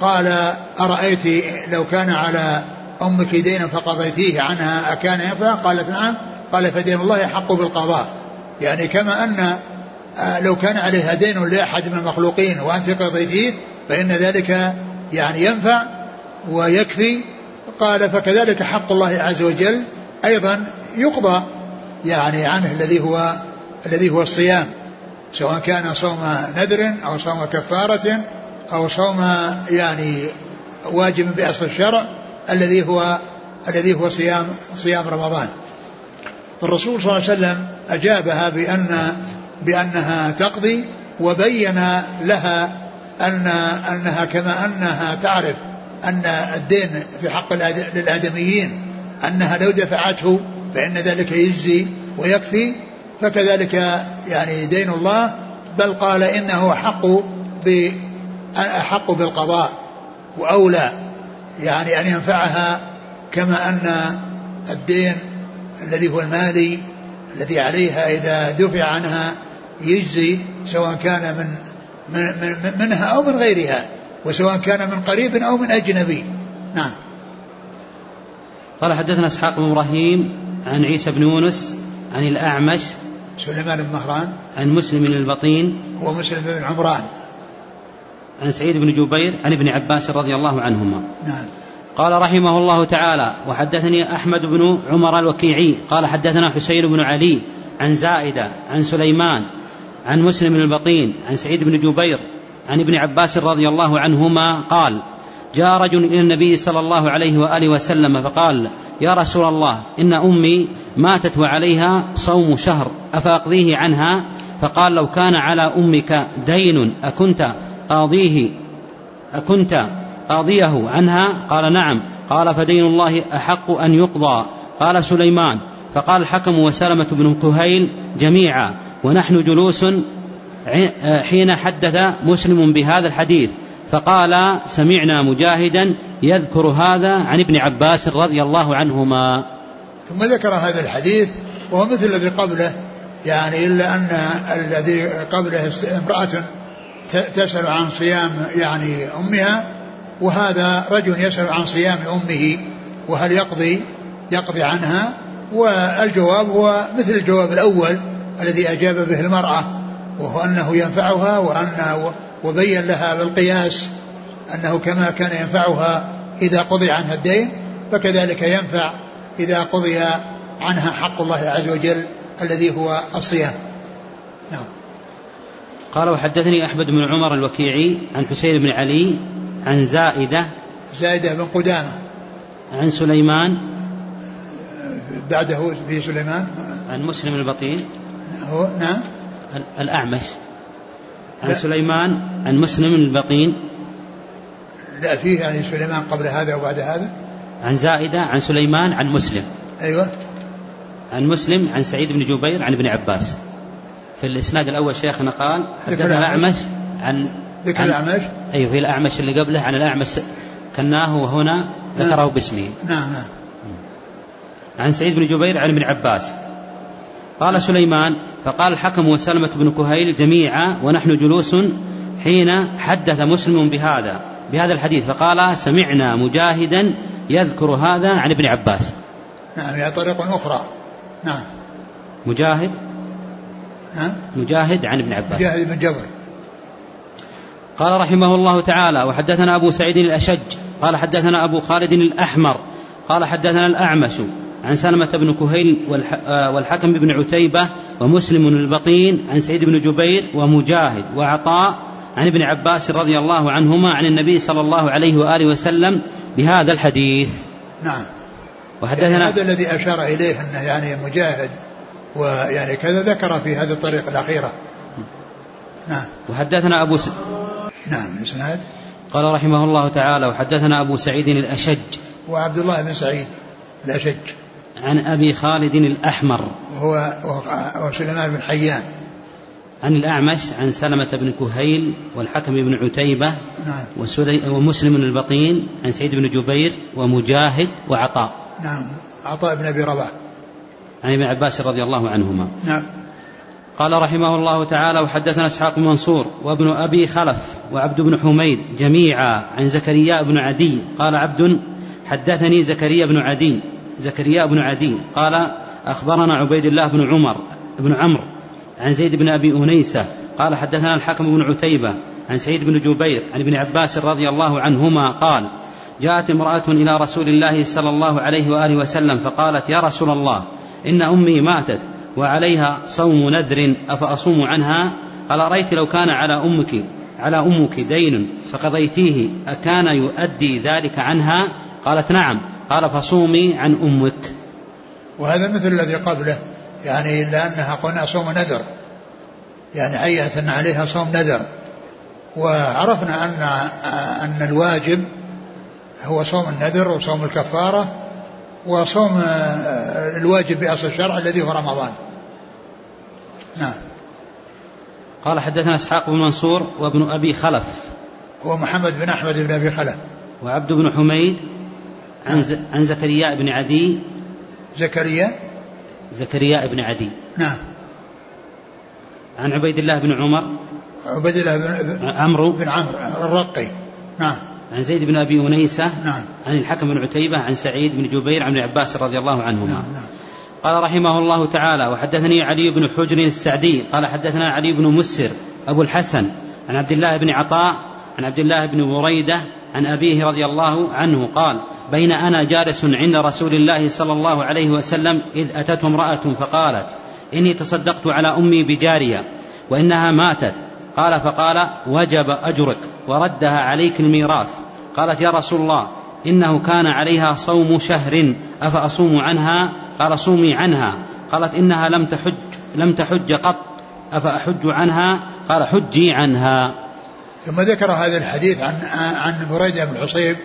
قال أرأيت لو كان على أمك دينا فقضيتيه عنها أكان ينفع قالت نعم. قال فدين الله يحق بالقضاء. يعني كما أن آه، لو كان عليها دين لأحد من المخلوقين وأنت قضيتيه فإن ذلك يعني ينفع ويكفي. قال فكذلك حق الله عز وجل أيضا يقضى يعني عنه الذي هو الذي هو الصيام سواء كان صوم نذر أو صوم كفارة أو صوم يعني واجب بأصل الشرع الذي هو الذي هو صيام صيام رمضان. فالرسول صلى الله عليه وسلم أجابها بأن بأنها تقضي وبين لها أن أنها كما أنها تعرف أن الدين في حق للآدميين أنها لو دفعته فإن ذلك يجزي ويكفي فكذلك يعني دين الله بل قال إنه أحق أحق بالقضاء وأولى يعني أن ينفعها كما أن الدين الذي هو المالي الذي عليها إذا دفع عنها يجزي سواء كان من, من, من منها أو من غيرها وسواء كان من قريب أو من أجنبي. نعم. قال حدثنا إسحاق بن إبراهيم عن عيسى بن يونس عن الأعمش سليمان بن مهران عن مسلم بن البطين. هو مسلم بن عمران. عن سعيد بن جبير عن ابن عباس رضي الله عنهما. نعم. قال رحمه الله تعالى وحدثني أحمد بن عمر الوكيعي. قال حدثنا حسين بن علي عن زائدة عن سليمان عن مسلم بن البطين عن سعيد بن جبير عن ابن عباس رضي الله عنهما قال جاء رجل إلى النبي صلى الله عليه وآله وسلم فقال يا رسول الله إن أمي ماتت وعليها صوم شهر أفأقضيه عنها؟ فقال لو كان على أمك دين أكنت قاضيه أكنت قاضيه عنها؟ قال نعم. قال فدين الله أحق أن يقضى. قال سليمان. فقال الحكم وسلمة بن كهيل جميعا ونحن جلوس حين حدث مسلم بهذا الحديث. فقال سمعنا مجاهدا يذكر هذا عن ابن عباس رضي الله عنهما. ثم ذكر هذا الحديث وهو مثل الذي قبله يعني إلا أن الذي قبله امرأة تسأل عن صيام يعني أمها وهذا رجل يسأل عن صيام أمه وهل يقضي؟ يقضي عنها. والجواب هو مثل الجواب الأول الذي أجاب به المرأة وهو أنه ينفعها وأن وبين لها بالقياس أنه كما كان ينفعها إذا قضي عنها الدين فكذلك ينفع إذا قضي عنها حق الله عز وجل الذي هو الصيام. نعم. قال وحدثني أحمد بن عمر الوكيعي عن حسين بن علي عن زائدة زائدة بن قدامة. عن سليمان بعده في سليمان. عن مسلم البطين. هو نعم. الأعمش. عن. سليمان عن مسلم البطين لا فيه يعني سليمان قبل هذا وبعد هذا؟ عن زائدة عن سليمان عن مسلم. أيوة. عن مسلم عن سعيد بن جبير عن ابن عباس. في الإسناد الأول شيخنا قال حدثنا الأعمش. عن ذكر الأعمش. أيوة في الأعمش اللي قبله عن الأعمش. كناه وهنا ذكره نعم. باسمه. نعم نعم. عن سعيد بن جبير عن ابن عباس. قال سليمان فقال الحكم وسلمة بن كهيل جميعا ونحن جلوس حين حدث مسلم بهذا بهذا الحديث. فقال سمعنا مجاهدا يذكر هذا عن ابن عباس. نعم هي طريق أخرى. نعم. مجاهد؟ نعم مجاهد عن ابن عباس. مجاهد بن جبر. قال رحمه الله تعالى وحدثنا أبو سعيد الأشج قال حدثنا أبو خالد الأحمر قال حدثنا الأعمش عن سلمة بن كهيل آه، والحكم بن عتيبة ومسلم البطين عن سعيد بن جبير ومجاهد وعطاء عن ابن عباس رضي الله عنهما عن النبي صلى الله عليه وآله وسلم بهذا الحديث. نعم. وحدثنا يعني هذا الذي أشار إليه أنه يعني مجاهد ويعني كذا ذكر في هذه الطريقة الأخيرة. نعم. وحدثنا أبو س... نعم إسناد. قال رحمه الله تعالى وحدثنا أبو سعيد الأشج. وعبد الله بن سعيد الأشج. عن أبي خالد الأحمر. وهو سليمان بن حيان. عن الأعمش عن سلمة بن كهيل والحكم بن عتيبة نعم. ومسلم البطين عن سعيد بن جبير ومجاهد وعطاء. نعم. عطاء بن أبي رباح. عن ابن عباس رضي الله عنهما. نعم. قال رحمه الله تعالى وحدثنا إسحاق بن منصور وابن أبي خلف وعبد بن حميد جميعا عن زكريا بن عدي. قال عبد حدثني زكريا بن عدي. زكريا بن عدي قال أخبرنا عبيد الله بن عمر بن عمرو عن زيد بن أبي أنيسة قال حدثنا الحكم بن عتيبة عن سعيد بن جبير عن ابن عباس رضي الله عنهما قال جاءت امرأة إلى رسول الله صلى الله عليه وآله وسلم فقالت يا رسول الله إن أمي ماتت وعليها صوم نذر أفأصوم عنها؟ قال أريت لو كان على أمك على أمك دين فقضيتيه أكان يؤدي ذلك عنها؟ قالت نعم قال فصومي عن أمك. وهذا مثل الذي قبله يعني لأنها قلنا صوم نذر. يعني هيئة أن عليها صوم نذر. وعرفنا أن أن الواجب هو صوم النذر وصوم الكفارة وصوم الواجب بأصل الشرع الذي هو رمضان. نعم. قال حدثنا إسحاق بن منصور وابن أبي خلف. هو محمد بن أحمد بن أبي خلف. وعبد بن حميد عن ز... عن زكريا بن عدي. زكريا؟ زكريا بن عدي. نعم. عن عبيد الله بن عمر. عبيد الله بن عمرو. بن عمرو الرقي. نعم. عن زيد بن أبي أنيسة. نعم. عن الحكم بن عتيبة عن سعيد بن جبير عن ابن عباس رضي الله عنهما. نعم نعم. قال رحمه الله تعالى وحدثني علي بن حجر السعدي. قال حدثنا علي بن مسر أبو الحسن عن عبد الله بن عطاء عن عبد الله بن بريدة عن أبيه رضي الله عنه قال بين أنا جالس عند رسول الله صلى الله عليه وسلم إذ أتته امرأة فقالت إني تصدقت على أمي بجارية وإنها ماتت. قال فقال وجب أجرك وردها عليك الميراث. قالت يا رسول الله إنه كان عليها صوم شهر أفأصوم عنها؟ قال صومي عنها. قالت إنها لم تحج لم تحج قط أفأحج عنها؟ قال حجي عنها. ثم ذكر هذا الحديث عن عن بريدة بن الحصيب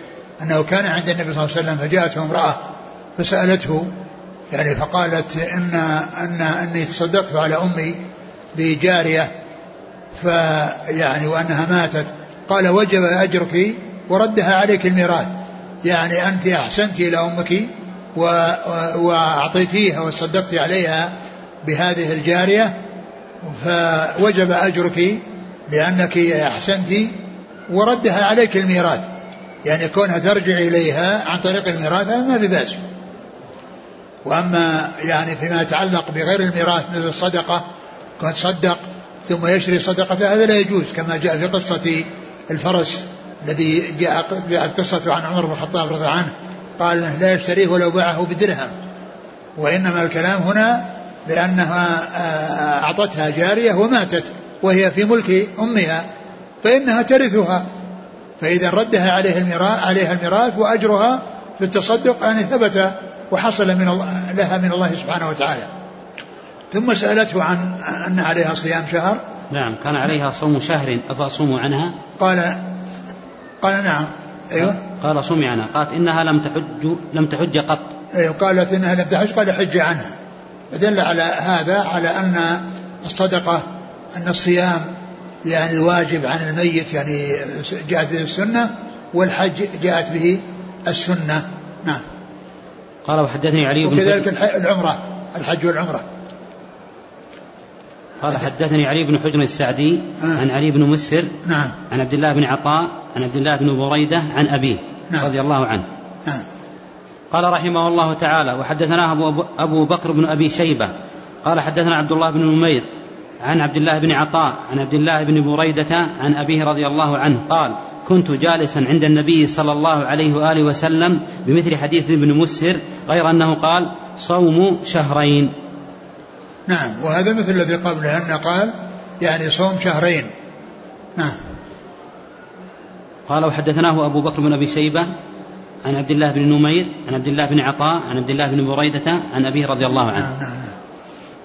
أنه كان عند النبي صلى الله عليه وسلم فجاءته امرأة فسألته يعني فقالت إن أن أني تصدقت على أمي بجارية فيعني وأنها ماتت. قال وجب أجرك وردها عليك الميراث يعني أنت أحسنت إلى أمك وأعطيتيها وصدقت عليها بهذه الجارية فوجب أجرك لأنك أحسنت وردها عليك الميراث. يعني كونها ترجع إليها عن طريق الميراث هذا ما في بأس. وأما يعني فيما يتعلق بغير الميراث مثل الصدقة كون تصدق ثم يشري صدقته هذا لا يجوز كما جاء في قصة الفرس الذي جاء جاءت قصة عن عمر بن الخطاب رضي الله عنه. قال لا يشتريه ولو باعه بدرهم. وإنما الكلام هنا لأنها أعطتها جارية وماتت. وهي في ملك أمها فإنها ترثها. فإذا ردها عليه الميراث عليها الميراث وأجرها في التصدق يعني ثبت وحصل من لها من الله سبحانه وتعالى. ثم سألته عن أن عليها صيام شهر. نعم كان عليها صوم شهر أفأصوم عنها؟ قال قال نعم. أيوه. قال صومي عنها. قالت إنها لم تحج لم تحج قط. أيوه قالت إنها لم تحج قال حج عنها. فدل على هذا على أن الصدقة أن الصيام يعني الواجب عن الميت يعني جاءت به السنة والحج جاءت به السنة. نعم. قال وحدثني علي بن وكذلك العمرة الحج والعمرة. قال حدثني علي بن حجر السعدي آه. عن علي بن مسر نعم. عن عبد الله بن عطاء عن عبد الله بن بريدة عن أبيه نعم. رضي الله عنه. نعم. قال رحمه الله تعالى وحدثناه أبو, أبو بكر بن أبي شيبة. قال حدثنا عبد الله بن نمير عن عبد الله بن عطاء عن عبد الله بن بريدة عن أبيه رضي الله عنه قال كنت جالسا عند النبي صلى الله عليه وآله وسلم بمثل حديث ابن مسهر غير أنه قال صوم شهرين نعم وهذا مثل الذي قبله أنه قال يعني صوم شهرين. نعم. قال وحدثناه أبو بكر بن أبي شيبة عن عبد الله بن نمير عن عبد الله بن عطاء عن عبد الله بن بريدة عن أبيه رضي الله عنه نعم نعم, نعم.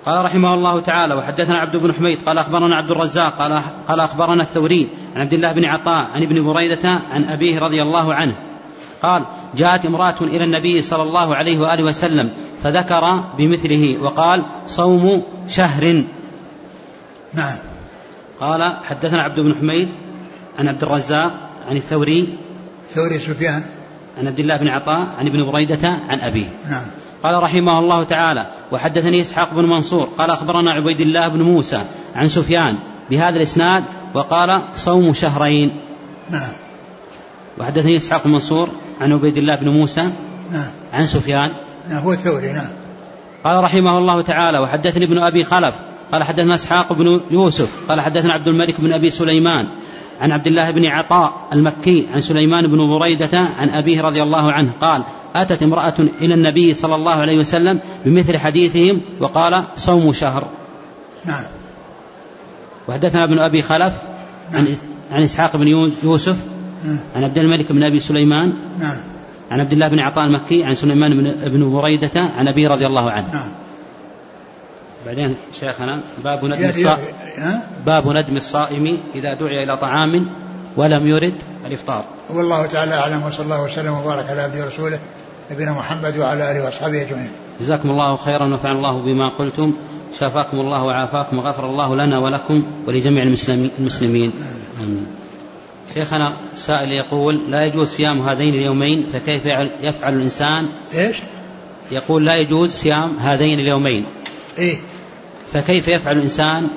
قال رحمه الله تعالى وحدثنا عبد بن حميد قال أخبرنا عبد الرزاق قال قال أخبرنا الثوري عن عبد الله بن عطاء عن ابن بريدة عن أبيه رضي الله عنه. قال جاءت امرأة إلى النبي صلى الله عليه وآله وسلم فذكر بمثله وقال صوم شهر نعم. قال حدثنا عبد بن حميد عن عبد الرزاق عن الثوري ثوري سفيان. عن عبد الله بن عطاء عن ابن بريدة عن أبيه نعم. قال رحمه الله تعالى وحدثني إسحاق بن منصور قال أخبرنا عبيد الله بن موسى عن سفيان بهذا الإسناد وقال صوم شهرين. نعم. وحدثني إسحاق بن منصور عن عبيد الله بن موسى نعم. عن سفيان. نعم هو الثوري نعم. قال رحمه الله تعالى وحدثني ابن أبي خلف قال حدثنا إسحاق بن يوسف قال حدثنا عبد الملك بن أبي سليمان عن عبد الله بن عطاء المكي عن سليمان بن بريدة عن أبيه رضي الله عنه قال أتت امرأة إلى النبي صلى الله عليه وسلم بمثل حديثهم وقال صوم شهر. نعم. وحدثنا ابن أبي خلف عن, عن إسحاق بن يوسف عن عبد الملك بن أبي سليمان نعم. عن عبد الله بن عطاء المكي عن سليمان بن, بن بريدة عن أبي رضي الله عنه. نعم. بعدين شيخنا باب ندم الصائم؟ باب ندم الصائم إذا دعي إلى طعام ولم يرد الإفطار والله تعالى أعلم وصلى الله وسلم وبارك على عبده ورسوله نبينا محمد وعلى آله وأصحابه أجمعين. جزاكم الله خيرا ونفعنا الله بما قلتم شافاكم الله وعافاكم وغفر الله لنا ولكم ولجميع المسلمين. آمين. شيخنا سائل يقول لا يجوز صيام هذين اليومين فكيف يفعل الإنسان إيش؟ يقول لا يجوز صيام هذين اليومين إيه فكيف يفعل الإنسان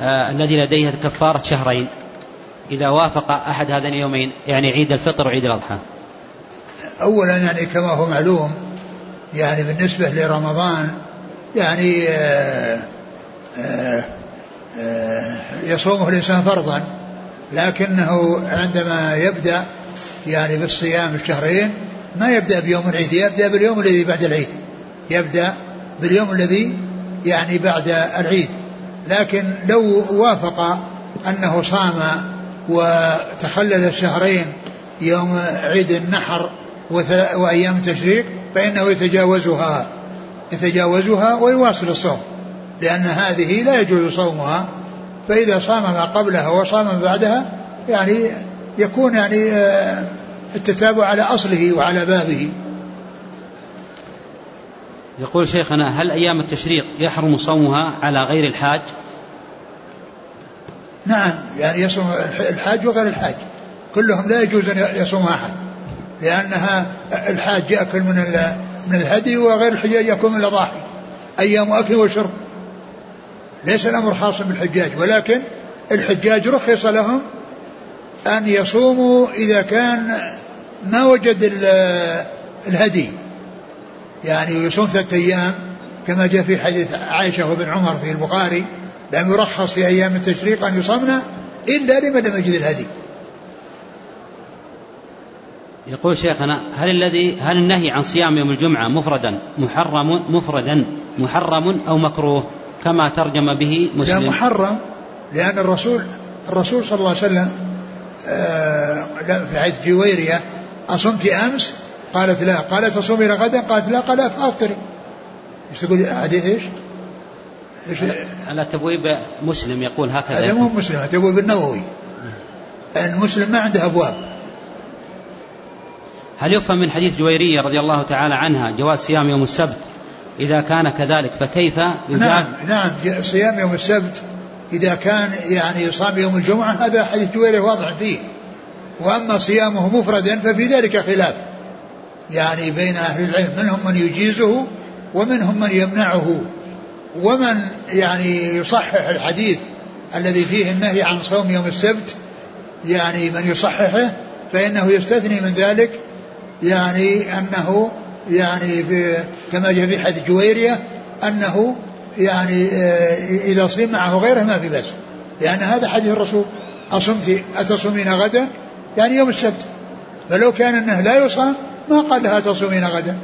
آه الذي لديه كفارة شهرين إذا وافق أحد هذين اليومين يعني عيد الفطر وعيد الأضحى. اولا يعني كما هو معلوم يعني بالنسبة لرمضان يعني آه آه آه يصومه الإنسان فرضا لكنه عندما يبدأ يعني بالصيام الشهرين ما يبدأ بيوم العيد يبدأ باليوم الذي بعد العيد. يبدأ باليوم الذي يعني بعد العيد. لكن لو وافق أنه صام وتخلل الشهرين يوم عيد النحر وأيام التشريق فإنه يتجاوزها يتجاوزها ويواصل الصوم لأن هذه لا يجوز صومها. فإذا صام ما قبلها وصام ما بعدها يعني يكون يعني آه، التتابع على أصله وعلى بابه. يقول شيخنا هل أيام التشريق يحرم صومها على غير الحاج؟ نعم يعني يصوم الح- الحاج وغير الحاج. كلهم لا يجوز أن يصوم أحد لأنها الحاج يأكل من من الهدي وغير الحجاج ياكل من الأضاحي. أيام أكل وشرب. ليس الأمر خاصا بالحجاج ولكن الحجاج رخص لهم أن يصوموا إذا كان ما وجد ال- الهدي. يعني يصوم ثلاثة أيام كما جاء في حديث عائشة وابن عمر في البخاري لم يرخص في أيام التشريق أن يصمنا إلا لمن لم يجد الهدي. يقول شيخنا هل الذي هل النهي عن صيام يوم الجمعة مفردا محرم مفردا محرم أو مكروه كما ترجم به لا مسلم محرم لأن الرسول الرسول صلى الله عليه وسلم آه لا، في حديث جويرية أصمت أمس؟ قالت لا. قالت تصومين غدا؟ قالت لا. قال فأفطري إيش تقول؟ حديث إيش؟ على تبويب مسلم يقول هكذا. هذا. مو مسلم ابو النووي. المسلم ما عنده أبواب. هل يفهم من حديث جويرية رضي الله تعالى عنها جواز صيام يوم السبت؟ إذا كان كذلك فكيف نعم نعم صيام يوم السبت. إذا كان يعني صام يوم الجمعة هذا حديث جويرية واضح فيه. وأما صيامه مفردا ففي ذلك خلاف. يعني بين أهل العلم منهم من يجيزه ومنهم من يمنعه. ومن يعني يصحح الحديث الذي فيه النهي عن صوم يوم السبت يعني من يصححه فإنه يستثني من ذلك يعني أنه يعني في كما جاء في حديث جويرية أنه يعني آه، إذا صيم معه غيره ما في بأس لأن هذا حديث الرسول أصمت أتصومين غدا؟ يعني يوم السبت. فلو كان أنه لا يصام ما قال لها تصومين غدا؟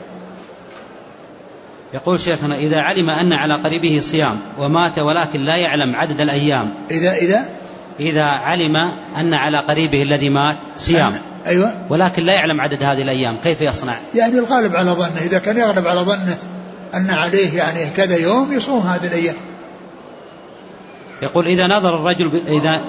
يقول شيخنا إذا علم أن على قريبه صيام ومات ولكن لا يعلم عدد الأيام إذا إذا؟ إذا علم أن على قريبه الذي مات صيام أيوة. ولكن لا يعلم عدد هذه الأيام كيف يصنع؟ يعني الغالب على ظنه إذا كان يغلب على ظنه أن عليه يعني كذا يوم يصوم هذه الأيام. يقول إذا نظر الرجل. إذا